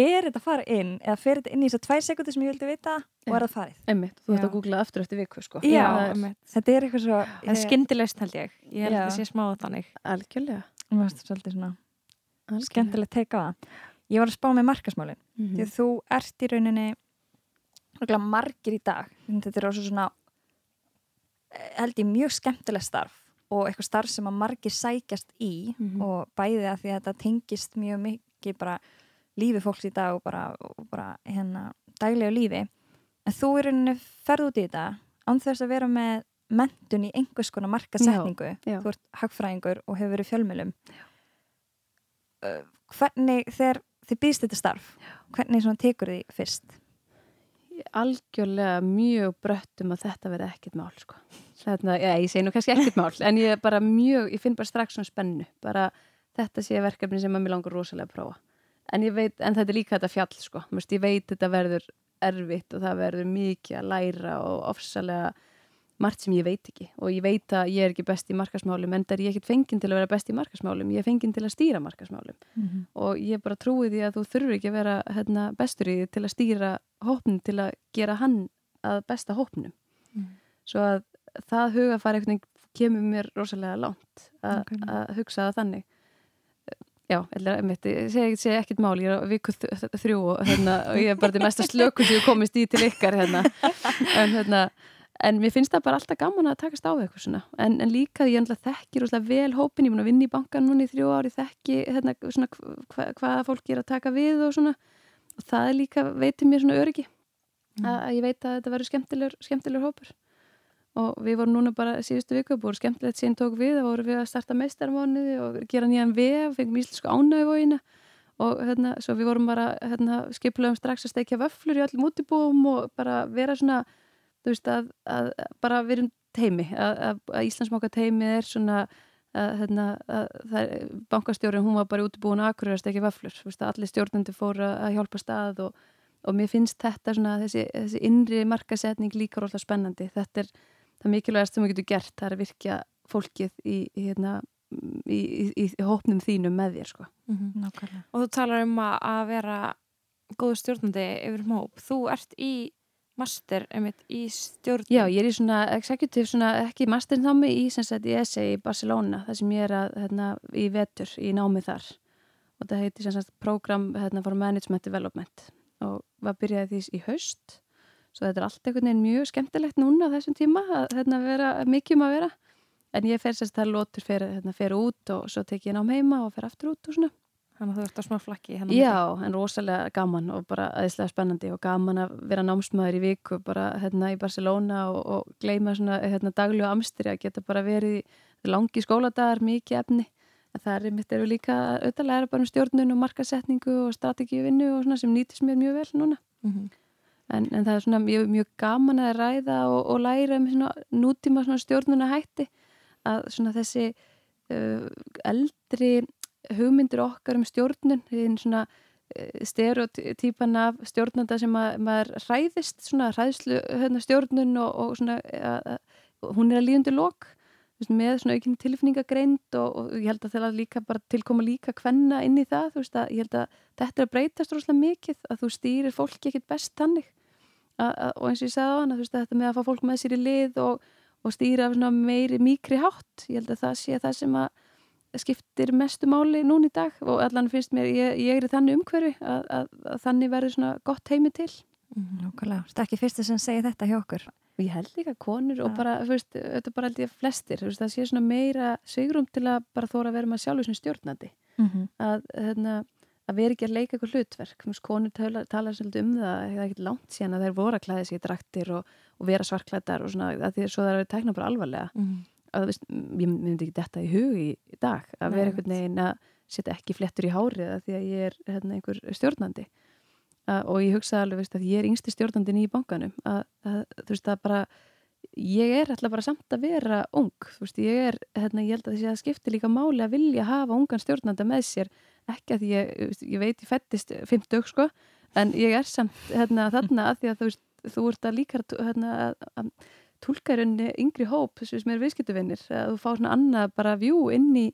er þetta að fara inn eða fer þetta inn í þessar tvær sekundir sem ég vildi vita og er það farið Einmitt, þú ert Já. að googla aftur eftir viku sko. Já, einmitt. þetta er eitthvað svo Það er skyndilegst held ég. Ég held Já. að það sé smáð þannig. algjörlega, svona skemmtilegt teika það ég var að spá með markasmálin Mhm. því að þú ert í rauninni margir í dag þetta er også svona eh, held ég mjög skemmtilegt starf og eitthvað starf sem að margir sækjast í Mhm. og bæði að því að þetta tengist mjög mikið bara lífi fólks í dag og bara, og bara hérna daglegu lífi. En þú í rauninni ferð út í þetta án þess að vera með mentun í einhvers konar markasetningu já. þú ert hagfræðingur og hefur verið fjölmjölum uh, hvernig þegar þið býðst þetta starf hvernig svona tekur því fyrst? Algjörlega mjög brött um að þetta verði ekkert mál sko. Þarna, já, ég segi nú kannski ekkert mál en ég er mjög, ég finn bara strax svona spennu. Bara þetta sé verkefni sem að mér langar rosalega að prófa en ég veit, en þetta er líka þetta fjall sko, Mest, ég veit þetta verður erfitt og það verður mikið að læra og ofsalega margt sem ég veit ekki. Og ég veit að ég er ekki best í markasmálum en það er ég ekkert fenginn til að vera best í markasmálum ég er fenginn til að stýra markasmálum og ég bara trúi því að þú þurfur ekki að vera hérna, bestur í því til að stýra hópnum til að gera hann að besta hópnum. Mm. svo að það hugafæri kemur mér rosalega langt að Nákvæmlega. að hugsa það þannig já, ég segi, ekkert mál ég er á viku þrjú og, hérna, og ég er bara til mesta slöku sem ég komist í til ykkar hérna. en hérna En mér finnst það bara alltaf gaman að takast á eitthvað svona. En, en líka því ég þekkir vel hópin, ég er búin að vinna í bankan núna í þrjú ári, þekki hérna, svona, hva, hvaða fólk er að taka við og svona. Og það er líka, veitir mér svona öryggi. Að, að ég veit að þetta verður skemmtilegur, skemmtilegur hópur. Og við vorum núna bara síðustu viku, búið skemmtilegt síðan tók við, það voru við að starta meistarmánuði og gera nýjan vef, fengum íslensku ánæguvóina og hérna, svo við vorum bara hérna, skipluðum strax að steikja vöflur í öllum útibúum og bara vera svona þú veist að, að bara við erum teimi, að, að, að Íslandsmáka teimi er svona að, hérna, að, það, bankastjórin hún var bara útibúin að akkurir að stekja vöflur veist að allir stjórnandi fóru að hjálpa stað og, og mér finnst þetta svona þessi, þessi innri markasetning líka rótlega spennandi, þetta er það mikilvægast sem við getum gert, það er að virkja fólkið í, hérna, í, í, í hópnum þínum með þér sko. Nákvæmlega. Og þú talar um að, að vera góðu stjórnandi yfir hóp. Þú ert í master einmitt í stjórn. Já, ég er í svona executive, svona ekki sem sagt í ESE í Barcelona þar sem ég er að, hérna, í vetur í námi þar og það heiti sem sagt Program hérna, for Management Development og var byrjaði því í haust svo þetta er allt einhvern veginn mjög skemmtilegt núna á þessum tíma að hérna, vera mikið um að vera en ég fer sérst það lótur fyrir, hérna, fyrir út og svo tek ég nám heima og fer aftur út og svona Þannig að þú ert á smá flakki. hérna Já, en rosalega gaman og bara aðeinslega spennandi og gaman að vera námsmaður í viku bara hérna í Barcelona og, og gleyma svona hérna daglu amstri að geta bara verið langi skóladagar, mikið efni en það er mitt eru líka auðvitað læra bara um stjórnun og markasetningu og strategíu vinnu og svona sem nýtist mér mjög vel núna Mm -hmm. En, en það er svona mjög, mjög gaman að ræða og, og læra um svona nútíma svona stjórnuna hætti að svona þessi uh, eldri hugmyndir okkar um stjórnun þinn svona uh, stereotypan af stjórnanda sem að maður hræðist svona hræðslu hérna, stjórnun og, og svona að, að, hún er að líðundi lok með svona aukinn tilfinningagreind og, og ég held að það líka bara tilkoma líka kvenna inn í það, þú veist að ég held að þetta er að breytast rosalega mikið að þú stýrir fólki ekkit best að, og eins og ég sagði á veist að þetta með að fá fólk með sér í lið og, og stýra svona meiri mikri hátt ég held að það sé það sem að skiptir mestu máli núna í dag og allan finnst mér, ég, ég er í þannig umhverfi að, að, að þannig verður svona gott heimi til Mm, Nákvæmlega, þetta er ekki fyrstu sem segir þetta hjá okkur. og ég held líka konur og Ja. bara, þú veist, þetta er bara held ég flestir, veist, það sé svona meira svigrum til að bara þóra að vera með sjálfur sem stjórnandi Mm -hmm. að, hérna, að vera ekki að leika eitthvað hlutverk. Þú veist, konur tala, tala svolítið um það það er ekkert langt síðan að þær voru að klæða sig í draktir og, og vera svarklættar og svona, að því svo það er að tekna bara alvarlega. Mhm. að þú veist, ég myndi ekki þetta í hug í, í dag, að Nei, vera einhvern veginn að setja ekki flettur í hárið að því að ég er hérna, einhver stjórnandi. Að, og ég hugsa alveg veist, að ég er yngsti stjórnandin í bankanum að, að þú veist að bara ég er alltaf bara samt að vera ung þú veist, ég er, hérna, ég held að þessi að skipti líka máli að vilja hafa ungan stjórnanda með sér, ekki að ég, ég veit ég fættist 50 sko. En ég er samt hérna, þarna að því að þú þú ert að líka hérna, að, að tólka í rauninni yngri hóp sem er viðskiptuvinnir að þú fá svona annað bara vjú inn í,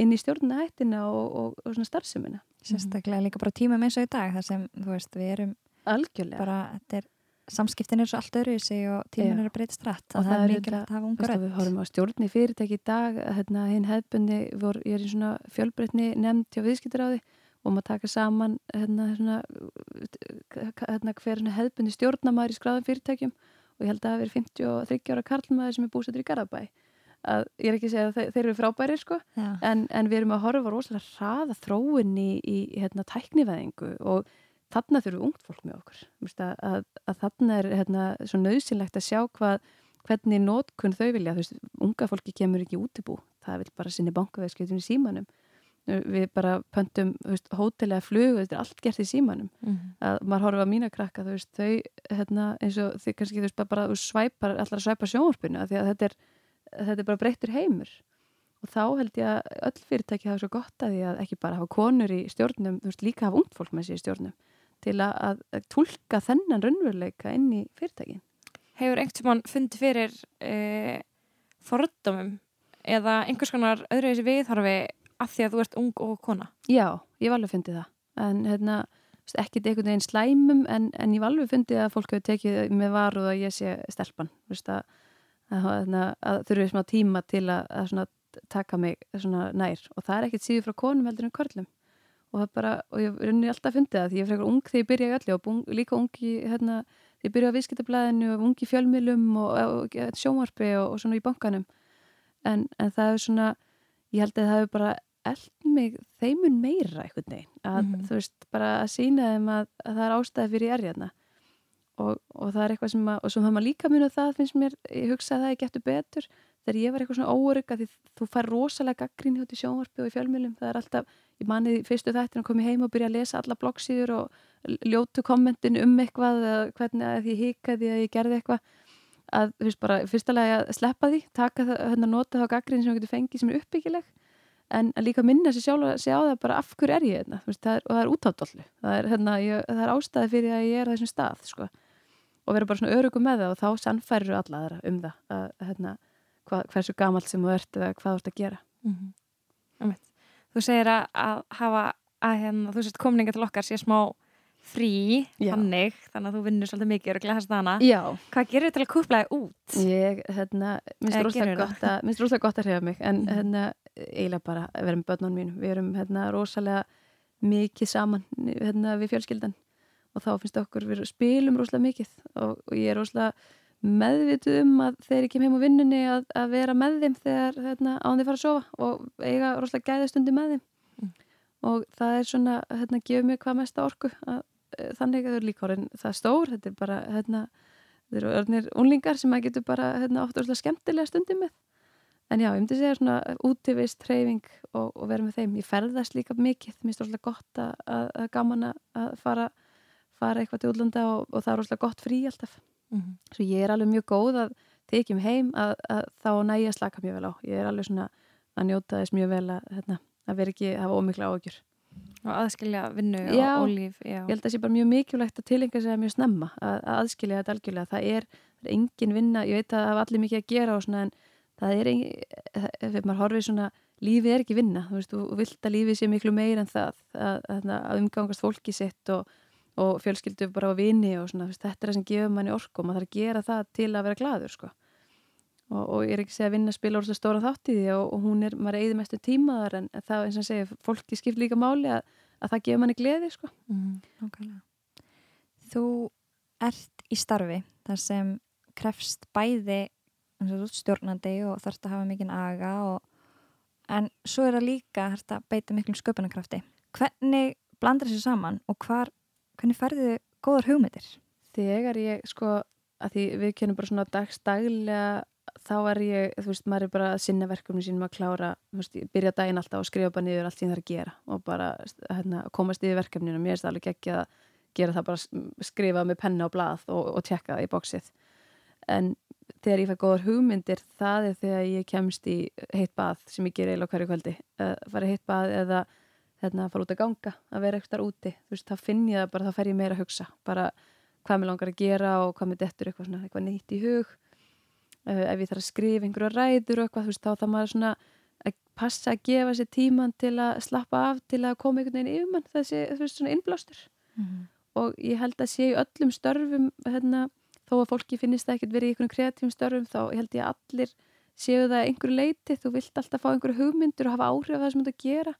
inn í stjórnahættina og, og, og svona starfsemina. Sérstaklega líka bara tímum eins og í dag þar sem, þú veist, við erum algjörlega. bara, þetta er, samskiptin er svo allt öðru í sig og tíminn Já. er að breytast rætt Og það það er er mikilvægt að hafa Þú unga veist, við horfum á stjórni fyrirtæki í dag hérna, hinn hefbundi, vor, ég er í svona fjölbreytni nefnd hjá viðskiptaráði og maður taka saman hérna, svona, hérna, hver svona hefbundi stjórnamaður í skráðum fyrirtækjum og ég held að það verið 53 ára karlmaður sem er búsettur í Garðabæ. Að ég er ekki að segja að þeir, þeir eru frábæri sko, en, en við erum að horfa rosalega hraða þróun í, í hérna, tæknivæðingu og þarna þurfum við ungt fólk með okkur. Að, að, að þarna er hérna, svo nöðsynlegt að sjá hvað, hvernig nótkunn þau vilja, þú veist, unga fólki kemur ekki útibú, það vil bara sinni bankaveðskjöldum í símanum. Við bara pöntum hótelega flug þetta er allt gert í símanum. Mhm. að maður horfa á mína krakka þú veist, þau hérna, eins og þau kannski þú veist, bara, svæpar, allar að svæpa sjónvarpinu því að þetta er, þetta er bara breyttur heimur. Og þá held ég að öll fyrirtæki hafa svo gott að því að ekki bara hafa konur í stjórnum, þú veist, líka hafa ungt fólk með sér í stjórnum til að, að, tólka þennan raunveruleika inn í fyrirtækin? Hefur einhvern mann fundið fyrir uh, fordómum eða einhvers konar öðru þessi viðhorfi af því að þú ert ung og kona? Já, ég var alveg fundið það. En hérna, ekkit einhvern veginn slæmum en, en ég var alveg fundið að fólk hefur tekið með varuð að ég sé stelpan. Þú veist, að, að, að, að þurfið smá tíma til að, að svona, taka mig svona nær. Og það er ekkit síður frá konum heldur en körlum og það bara, og ég runni alltaf fundið það því ég er frekar ung þegar ég byrja í öllu og bung, líka ung í, hérna, ég byrja á viðskiptablaðinu og ung í fjölmilum og, og, og sjónvarpi og, og svona í bankanum. En, en það er svona ég held að það hefur bara eld mig þeimun meira einhvern veginn að Mhm. þú veist, bara að sína þeim að, að það er ástæði fyrir ég er hérna og, og það er eitthvað sem að og svo það maður líka muni það finnst mér ég hugsa að það er getur betur þegar ég var eitthvað svona óörygg því þú fær rosalega gaggrín hjá til sjónvarpi og í fjölmjölum það er alltaf, ég manið fyrstu þættin að koma heim og byrja að lesa alla bloggsíður og ljótu kommentin um eitthvað hvernig að ég hikaði að ég gerði eitthvað að veist bara fyrsta lagi að sleppa því taka það, hérna nota þá gaggrín sem þú getur fengið sem er uppbyggileg en að líka minna sér sjálf að segja á það bara af hverju er ég hérna og það er útáttollu það er, hérna, það er ástæði fyrir að ég er þessum stað sko. og vera bara svona örugum með það og þá sannfærir alla aðra um það að, hérna, hva, hversu gamalt sem þú ert eða hvað þú ert að gera Mm -hmm. Þú segir að, að hafa að hérna, þú sést komninga til okkar sé smá frí, Já. þannig þannig að þú vinnur svolítið mikið og glæðast hana Já, Hvað gerir þú til að kúpla þig út? ég, hérna, minnst rosalega gott, að- hrefa mig en Mhm. hérna, eiginlega bara að vera með börnunum mínum við erum hérna rosalega mikið saman hérna við fjölskyldan og þá finnst okkur við spilum rosalega mikið og, og ég er rosalega meðvituð um að ég kem heim á vinnunni að, að vera með þeim þegar hérna, án þeir fara að sofa og eiga rosalega gæðastundi með þeim. Mm. og það er svona, hérna, gefur mér hvað mesta orku að, eh, þannig að þau eru líka orðin það stór, þetta er bara hérna, þeir eru orðinir unlingar sem maður getur bara hérna, oft rosalega skemmtilega stundi með. En já, ég myndi segja svona útivist, hreyfing og, og vera með þeim. Ég ferðast líka mikið, mér finnst rosalega gott að, að, að gaman að fara fara eitthvað til útlanda og, og það er rosalega gott frí alltaf Mm -hmm. svo ég er alveg mjög góð að tekjum heim að, að þá næ ég að slaka mjög vel á ég er alveg svona að njóta þess mjög vel að, hérna, að vera ekki, hafa ómikla ágjur Og aðskilja vinnu Já. og, líf já. ég held að það sé bara mjög mikilvægt að tilenga sig mjög snemma að, að aðskilja þetta algjörlega það er, það er engin vinna, ég veit að það hafa allir mikið að gera og svona en það er engin, ef maður horfið svona lífið er ekki vinna, þú veist, þú vilt að lífið sé miklu meir en það að, að, að umgangast fólki sitt og, og fjölskyldu bara á vini og svona, þetta er það sem gefur manni orku og maður þarf að gera það til að vera gladur sko og, og ég er ekki að segja að vinna spila orðslega stóra þátt í því og, og hún er, maður er eigið mestu tímaðar en það eins og segja, fólki skipt líka máli að, að það gefur manni gleði sko. Mm. Þú ert í starfi þar sem krefst bæði stjórnandi og þarfst að hafa mikinn aga og, en svo er það líka að beita miklum sköpunarkrafti. Hvernig blandar þessu saman og hvar, hvernig færðu þið góðar hugmyndir? Þegar ég sko, að því við kennum bara svona dagstaglega þá er ég, þú veist, maður er bara að sinna verkefni sínum að klára, þú veist, byrja daginn alltaf og skrifa bara niður allt sem það er að gera og bara hérna, komast yfir verkefninu. Mér er það alveg ekki að gera það bara skrifa með penna og blað og, og tjekka það í bóksið en þegar ég fæ góðar hugmyndir það er þegar ég kemst í heitt bað sem ég ger eiginlega hverju kvöldi. Fara í heitt bað eða hérna, fara út að ganga, að vera eitthvað úti. Þú veist, þá finn ég það bara, þá fer ég meira að hugsa. Bara hvað mér langar að gera og hvað mér dettur eitthvað, svona, eitthvað neitt í hug. Uh, ef ég þarf að skrifa einhverju ræður og eitthvað, þú veist, þá þá maður svona að passa að gefa sér tíman til að slappa af, til að koma einhvern veginn yfir mann. Þessi, þú veist, svona innblástur. Mm -hmm. og ég held að sé í öllum störfum hérna þó að fólki finnist það ekkert verið í einhvern kreatífum störfum þá held ég að allir séu það einhverju leiti, þú vilt alltaf fá einhverju hugmyndur og hafa áhrif af það sem þú ert að gera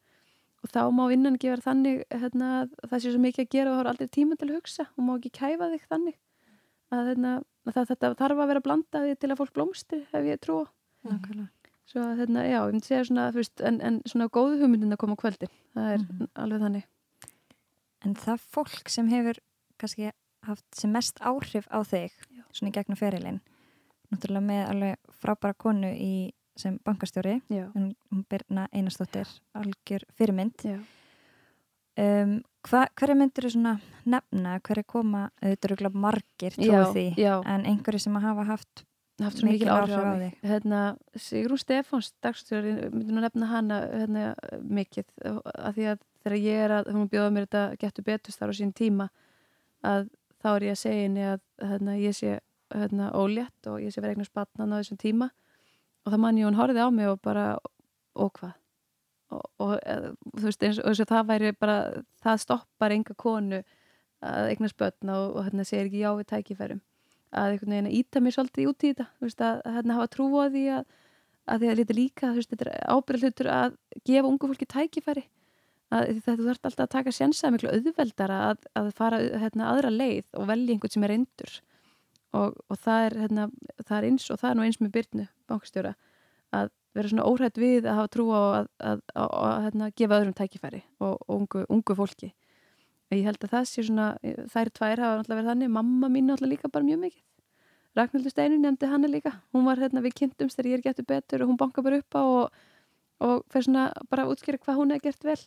og þá má vinnan gefa þannig hérna, það sé svo mikið að gera og þá er aldrei tíma til að hugsa. Og má ekki kæfa þig þannig. Að, hérna, að það, þetta þarf að vera blandaði til að fólk blómstri ef ég trú svo að hérna, já, ég myndi segja svona veist, en, en svona góðu hugmyndin að koma kvöldi það er mm. alveg þannig. En það fólk sem hefur kannski haft sem mest áhrif á þig Já. svona í gegnum ferilinn náttúrulega með alveg frábæra konu í, sem bankastjóri hún byrna einastóttir algjör fyrirmynd. Um, hverju myndur þú svona nefna, hverju koma auðvitað margir tóð því? já. en einhverju sem að hafa haft haft svo mikil áhrif á þig. hérna, Sigrún Stefáns, dagstjóri myndur nú nefna hana hérna, mikið. Af því að þegar ég er að hún bjóða mér þetta getur betust þar á sín tíma að þá er ég að segja henni að hérna, ég sé hérna, ólétt og ég sé verið eignast batnan á þessum tíma og það mann ég hún horfið á mig og bara og hvað? Og, og þú veist eins og þess að það væri bara það stoppar enga konu að eignast batna og, og hérna segir ekki já við tækifærum. Að einhvern veginn að íta mér svolítið út í þetta þú veist að hérna hafa trú á því að að því að þetta líka, þú veist, þetta er ábyrðlutur að gefa ungu fólki tækifæri. Að þetta þú þarf alltaf að taka sjensa miklu auðveldara að, að fara hérna, aðra leið og velja einhvern sem er reyndur. Og, og það, er, hérna, það er eins og það er nú eins með byrnu bankstjóra að vera svona óhætt við að hafa trú á að, að, að hérna, gefa öðrum tækifæri og, ungu, ungu fólki. Og ég held að það sé svona þær tvær hafa alltaf verið þannig mamma mín alltaf líka bara mjög mikið. Ragnhildur Steinin nefndi hana líka. Hún var hérna við kynntumst þegar ég er getur betur og hún banka bara upp á og, og fer svona bara að útskýra hvað hún hefði gert vel.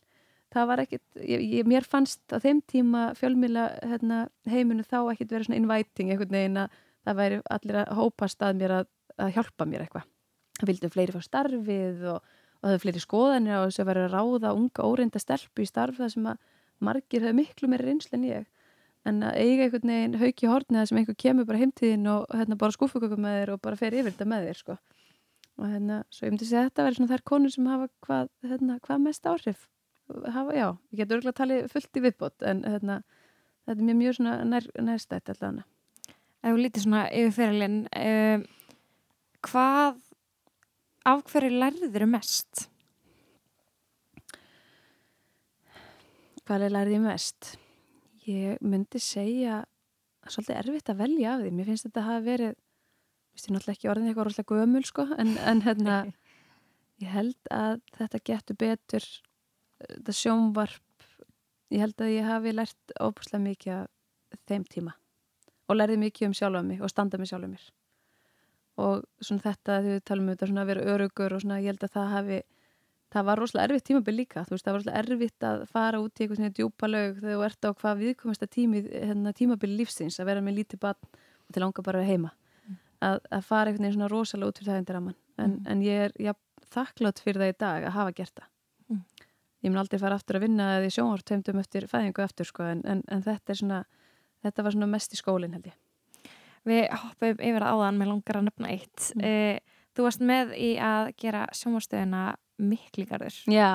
Það var ekkit, ég, ég, mér fannst á þeim tíma fjölmila hérna, heiminu þá ekkit verið svona inviting einhvern veginn að það væri allir að hópast að mér að, að hjálpa mér eitthvað það vildi fleiri fá starfið og, og það er fleiri skoðanir og þess að vera að ráða unga óreinda stelpu í starf það sem að margir hefur miklu meira reynsli en ég en að eiga einhvern veginn hauki hórni það sem einhver kemur bara heimtíðin og hérna bara skúfukökum með þér og bara fer yfir þetta með þér sko. og hérna, svo ég myndi segja að þetta verður svona þær konur sem hafa hvað, hérna, hvað mest áhrif hafa, já, ég get örgulega að tala fullt í viðbót en hérna, þetta er mjög mjög svona nær, nærstætt allavega. Ef við lítið svona yfir fyrirlin um, hvað af hverju lærður þau mest? Hvað er lærðið mest? Ég myndi segja svolítið erfitt að velja af því. Mér finnst þetta að hafa verið ég náttúrulega ekki orðin eitthvað rosalega gömul sko, en, en hérna, *laughs* ég held að þetta getur betur þetta sjónvarp ég held að ég hafi lært óbúslega mikið af þeim tíma og lærði mikið um sjálfa mig og standa með sjálfa mér og svona þetta þegar við talum um þetta svona að vera örugur og svona ég held að það hafi það var rosalega erfitt tímabil líka þú veist það var rosalega erfitt að fara út í eitthvað svona djúpa lög þegar þú ert á hvað viðkomast að tími, hérna, tímabil lífsins að vera með lítið barn og til langa bara heima. Mm. að, að fara eitthvað svona rosalega út fyrir það en, mm. en ég er já, þakklátt fyrir það í dag að hafa gert það. Ég mun aldrei fara aftur að vinna eða í sjónvartöndum eftir fæðingu eftir sko en, en, en þetta er svona þetta var svona mest í skólinn held ég Við hoppum yfir áðan með langar að nefna eitt mm. uh, Þú varst með í að gera sjónvarstöðuna mikligarður Já,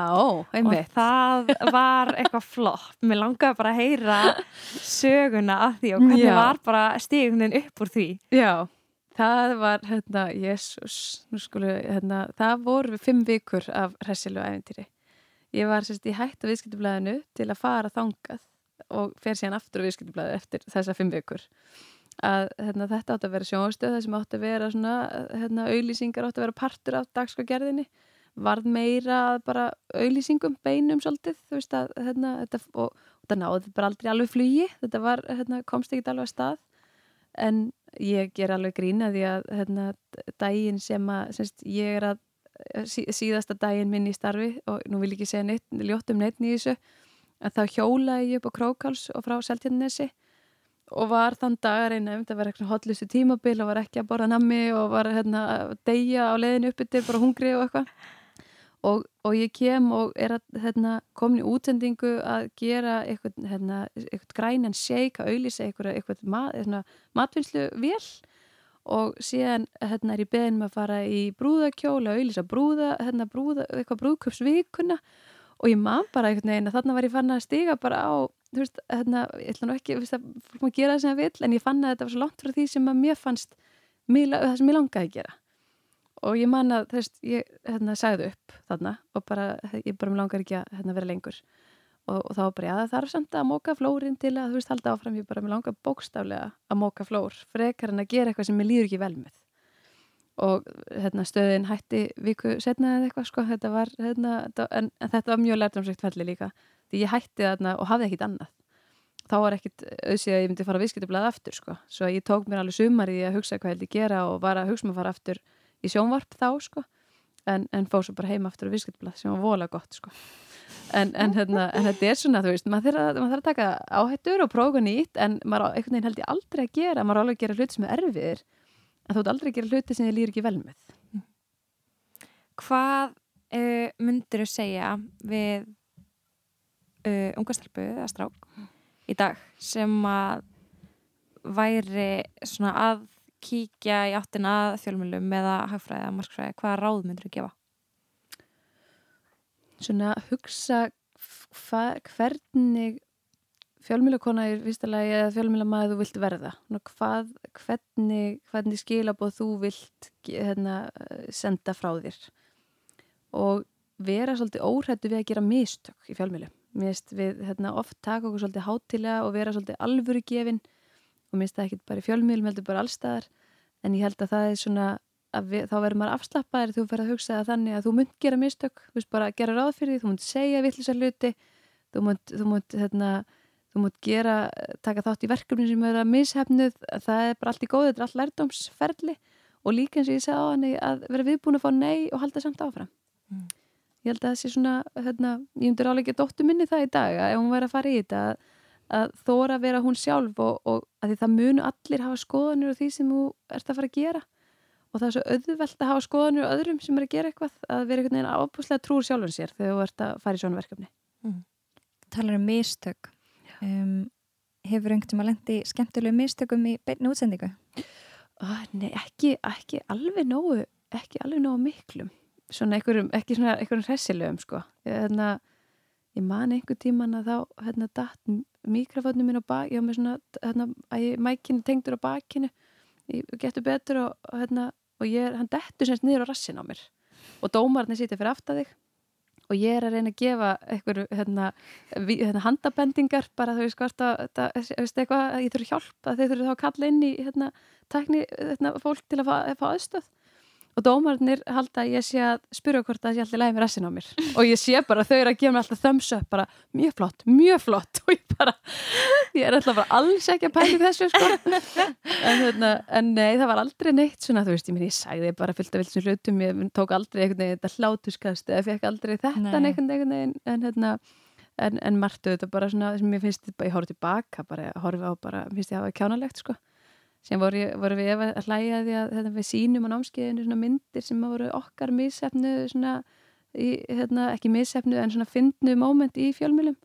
einmitt og það var *laughs* eitthvað flott mér langaði bara að heyra söguna af því og hvernig Já. var bara stígunin upp úr því Já, það var, hérna, jésús, nú skulu, hérna, það voru fimm vikur af hressilu æfintýri. Ég var sérst í hættu viðskiptublaðinu til að fara þangað og fer síðan aftur á viðskiptublaðu eftir þessa fimm vikur. Að hérna, þetta átt að vera sjónastöð, það sem átt að vera svona, hérna, auðlýsingar átt að vera partur af dagskagerðinni varð meira bara auðlýsingum, beinum svolítið, veist að hérna, þetta, og, og þetta náði bara aldrei alveg flugi, þetta var, hérna, komst ekki alveg að stað. En ég ger alveg grína því að hérna, daginn sem að semst, ég er að sí, síðasta daginn minn í starfi og nú vil ég ekki segja neitt, ljóttum neitt þessu að þá hjólaði ég upp á Krókáls og frá Seltjarnesi og var þann dag að reyna um þetta var eitthvað hotlustu tímabil og var ekki að borða nammi og var hérna, að deyja á leiðinu uppi til bara hungri og eitthvað. Og, og ég kem og er að hérna, komin í útsendingu að gera eitthvað, hérna, eitthvað grænan shake að auðlýsa eitthvað, eitthvað mat, matvinnslu vel og síðan hérna, er ég beðin með að fara í brúðakjóla að auðlýsa brúða, hérna, brúða, eitthvað brúðköpsvíkuna og ég man bara einhvern veginn að þarna var ég fann að stiga bara á, þú veist, hérna, ég ætla nú ekki, þú veist, fólk má gera það sem það vil en ég fann að þetta var svo langt frá því sem að mér fannst, mér, það sem ég langaði að gera. Og ég man að þess, ég hérna, sagði upp þarna og bara, ég bara langar ekki að hérna, vera lengur. Og, og þá bara, já það þarf samt að móka flórin til að þú veist halda áfram, ég bara langar bókstaflega að móka flór, frekar en að gera eitthvað sem ég líður ekki vel með. Og hérna, stöðin hætti viku setna eða eitthvað sko, þetta var hérna, en, en þetta var mjög lærdomsrikt felli líka, því ég hætti þarna og hafði ekkit annað. Þá var ekkit auðsíð að ég myndi fara að viðskiptublaða aftur sko, svo ég tók mér alveg sumar í að hugsa hvað ég held ég gera og var að hugsa maður að fara aftur í sjónvarp þá sko. En, en fóð svo bara heima aftur á viðskiptblad sem var vola gott sko. En, en, hérna, en þetta er svona þú veist maður þarf að taka áhættur og prófa nýtt en maður einhvern veginn held ég aldrei að gera maður alveg að gera hluti sem er erfiðir en þú ert aldrei að gera hluti sem þið lýr ekki vel með. Hvað uh, myndir segja við uh, ungastelpu eða strák í dag sem að væri svona að kíkja í áttina fjölmjölum eða hagfræði eða markfræði, hvaða ráð myndur þú gefa? Svona hugsa hvernig fjölmjölakona er viðstalagi eða fjölmjölamæði þú vilt verða. Hvað, hvernig, hvernig skilabóð þú vilt hérna, senda frá þér. Og vera svolítið óhættu við að gera mistök í fjölmjölum við hérna, oft taka okkur svolítið hátilega og vera svolítið alvöru gefinn og minnst það ekki bara í fjölmjölum heldur bara allstaðar en ég held að það er svona við, þá verður maður afslappaðir þú verður að hugsa það þannig að þú munt gera mistök. Þú veist bara að gera ráð fyrir því, þú munt segja vittlisar hluti, þú munt þú munt, hérna, þú munt gera taka þátt í verkefni sem eru að mishefnuð. Það er bara allt í góð, þetta er allt lærdomsferli og líka eins og ég segja á hann að vera viðbúin að fá nei og halda samt áfram. Mm. Ég held að það sé svona hérna, ég myndir álega ekki dóttu minni það í dag að ef hún væri að fara í þetta að að þóra að vera hún sjálf og, og að því það munu allir hafa skoðanir og því sem þú ert að fara að gera. Og það er svo auðvelt að hafa skoðanir og öðrum sem er að gera eitthvað að vera einhvern veginn ábúslega trúr sjálfum sér þegar þú ert að fara í svona verkefni. Mm. Talar um mistök. Um, Hefur einhvern veginn að lendi skemmtilegu mistökum í beinu útsendingu? Oh, nei, ekki, ekki alveg nógu ekki alveg nógu miklum svona einhverjum, ekki svona einhverjum hressilegum sko. Ég, hérna, ég man einhver tíman að þá hérna datt mikrofónum minn á bak ég var með svona, hérna, mækinu tengdur á bakinu ég getur betur og, og hérna, og ég, hann dettur semst niður á rassin á mér. Og dómarni sýttir fyrir aftadig og ég er að reyna að gefa einhverju hérna, hérna, handabendingar bara þau skvart að, að, að ég þurfu hjálp að þeir þurfu þá að kalla inn í hérna, tækni hérna, fólk til að fá, fá aðstöð og dómarnir halda að ég sé að spyrja hvort það sé alltaf læg með rassin á mér. Og ég sé bara þau eru að gefa mér alltaf thumbs up bara mjög flott, mjög flott. *laughs* Og ég bara, ég er alltaf bara alls ekki að pæli þessu sko. En, hérna, en nei, það var aldrei neitt svona þú veist, ég, meni, ég sagði bara fylgta vilsum hlutum. Ég tók aldrei einhvern veginn þetta hlátuskast eða fekk aldrei þetta nei. einhvern veginn en hérna en, en margtu þetta bara svona sem ég finnst, ég horfði tilbaka bara, horfi á bara, finnst ég að það var kjánalegt sko sem voru, voru við að hlæja því að þetta, við sínum á námskeiðinu myndir sem voru okkar missefnu hérna, ekki missefnu en svona fyndnu móment í fjölmjölum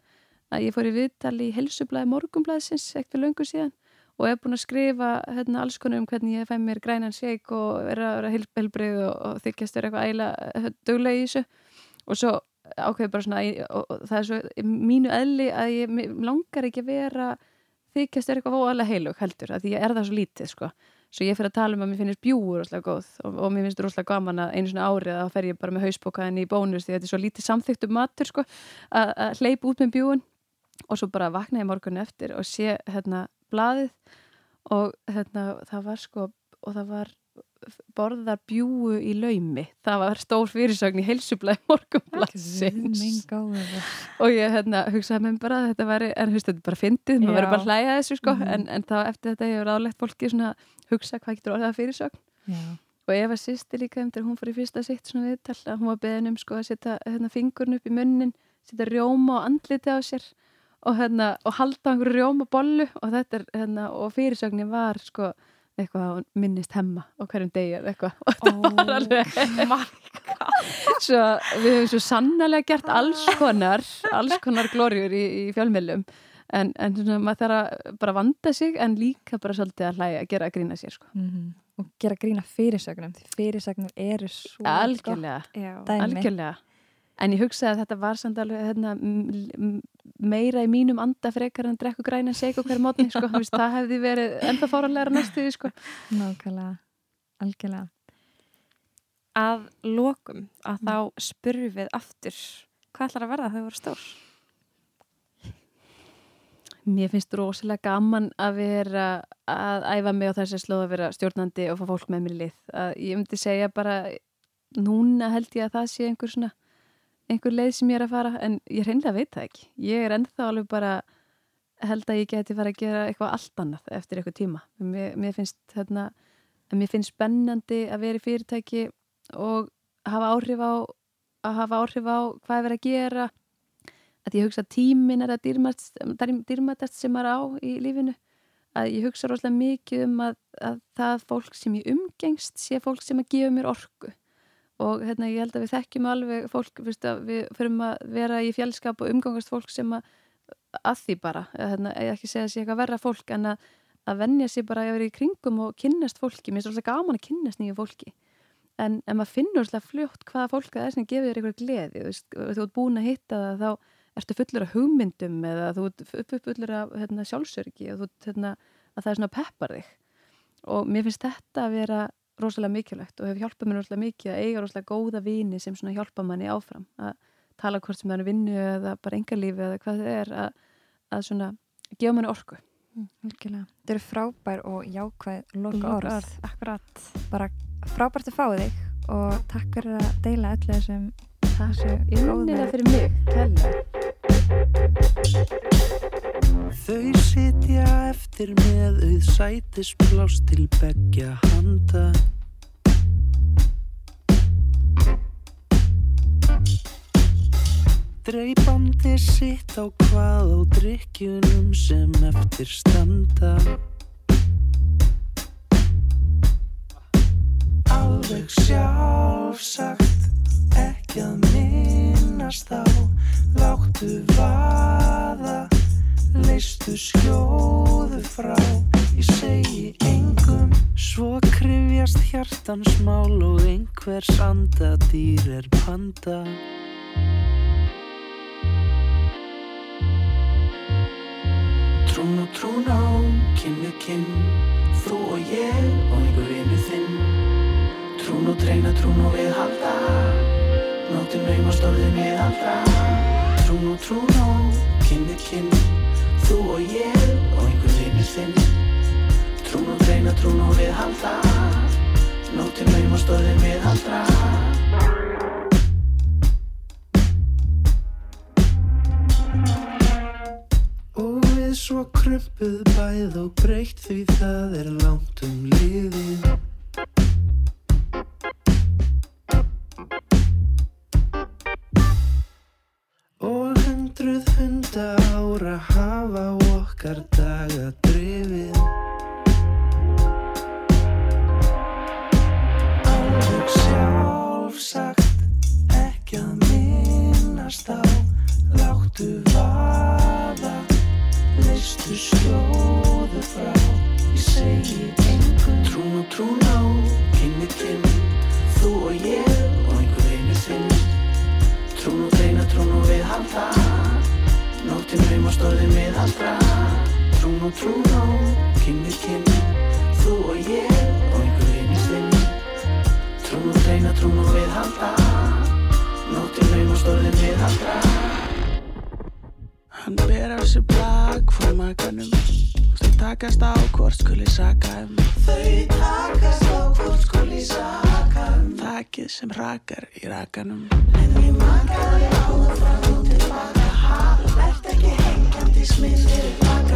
að ég fór í viðtal í helsublaði morgumblaðsins ekkert löngu síðan og hef búin að skrifa hérna, alls konar um hvernig ég fæ mér grænan seik og er að vera helbrið og, og þykjast vera eitthvað ægila eh, döglega í þessu. Og svo ákveði bara svona og, og það er svo mínu eðli að ég langar ekki að vera þykjast er eitthvað óalega heilug heldur að ég er það svo lítið sko. Svo ég fyrir að tala um að mér finnst bjúur rosalega góð og, og mér finnst rosalega gaman að einu svona árið þá fer ég bara með hausbókaðin í bónus því þetta er svo lítið samþyktum matur sko að, hleypa út með bjúun og svo bara vakna ég morgunni eftir og sé hérna blaðið og hérna það var sko og það var borðar bjúu í laumi. Það var stór fyrirsögn í heilsublaði morgunbladsins og ég hérna, hugsaði með bara þetta væri, en veist þetta bara fyndið maður verður bara að hlæja þessu sko. Mm -hmm. en, en þá eftir þetta hefur álægt fólki svona hugsa hvað getur orðið að fyrirsögn? Já. og var sýsti líka þegar hún fór í fyrsta sitt svona viðtal að hún var beðin um sko að setja hérna, fingurn upp í munnin setja rjóma og andliti á sér og, hérna, og halda einhverju rjóma bollu og þetta er, hérna, og fyrirsögnin var sko eitthvað minnist hemma og hverjum degi eða eitthvað. *laughs* Og oh, var alveg svo við hefum svo sannlega gert alls konar alls konar glóriur í, í fjölmjölum en, en svona, maður þarf að bara vanda sig en líka bara svolítið að hlæja að gera að grína sér sko. mm -hmm. og gera að grína fyrirsögnum því fyrirsögnum eru svo algjörlega, algjörlega en ég hugsaði að þetta var samt alveg hérna, meira í mínum anda frekar en drekku græna seg og hverju mótni sko. *laughs* það hefði verið enda fáranleira næstuði sko. Nákvæmlega, algjörlega Að lokum að þá spurfum við aftur hvað ætlar að verða það voru stór? Mér finnst rosalega gaman að vera að æfa mig á þessi slóð að vera stjórnandi og fá fólk með mér í lið. Að ég myndi segja bara núna held ég að það sé einhver svona einhver leið sem ég er að fara en ég reynlega veit það ekki. Ég er ennþá alveg bara held að ég geti fara að gera eitthvað allt annað eftir eitthvað tíma. Mér, mér finnst hérna, mér finnst spennandi að vera í fyrirtæki og hafa áhrif á að hafa áhrif á hvað er verið að gera. Að ég hugsa tímin er að dýrmætast sem er á í lífinu. Að ég hugsa rosalega mikið um að, að það fólk sem ég umgengst sé fólk sem að gefa mér orku og hérna, ég held að við þekkjum alveg fólk, fyrst, við förum að vera í fjálskap og umgangast fólk sem að, að því bara, hérna, ekki segja að sé eitthvað verra fólk en að, að vennja sér bara að vera í kringum og kynnast fólki, mér er svolítið gaman að kynnast nýju fólki. En, en maður finnur svolítið fljótt hvaða fólk það er sem gefur þér eitthvað gleði, þú þú ert búin að hitta það þá ertu fullur af hugmyndum eða þú ert fullur af hérna, sjálfsörgi og þú, hérna, að það er svona peppar þig. Og mér finnst þetta að vera rosalega mikilvægt og hefur hjálpað mér rosalega mikið að eiga rosalega góða vini sem svona hjálpa manni áfram. Að tala hvort sem það er vinnu eða bara engalífi eða hvað það er að, að svona gefa manni orku. Mm, Þetta eru frábær og jákvæð loka orð Akkurat. Bara frábært að fá þig og takk fyrir að deila öllu þessum ég unni það fyrir mig. Kella Þau sitja eftir með auð sætisplás til begja handa. Dreipandi sitt á hvað á drikkjunum sem eftir standa. Alveg sjálfsagt ekki að minnast á Láttu vaða leistu skjóðu frá ég segi engum. Svo krifjast hjartans mál og einhvers andadýr er panda. Trún og trún á, kinn við kinn þú og ég og einhver vinnu þinn. Trún og treyna, trún og við halda Nóttin naum og stórðin við aldra. Trún og trún á, kinn við kinn Þú og ég og einhver vinur þinn Trún og dreina, trún og við halda. Nóttin laum og stóðin við haldra Og við svo krömpuð bæð og breytt því það er langt um liðið. Hundruð hunda ára hafa okkar daga drifið Alveg Nóttinn raum og stórðin við aldra Trún og trún á, kynni kynni Þú og ég og einhver einu þinn Trún og treyna, trún og viðhalda Nóttin laum og stórðin viðhalda Hann ber af sér blag frá makanum Þau takast á hvort skuli saka um. Þau takast á hvort skuli saka um. Þakið sem rakar í rakanum. En ég makaði á það This men that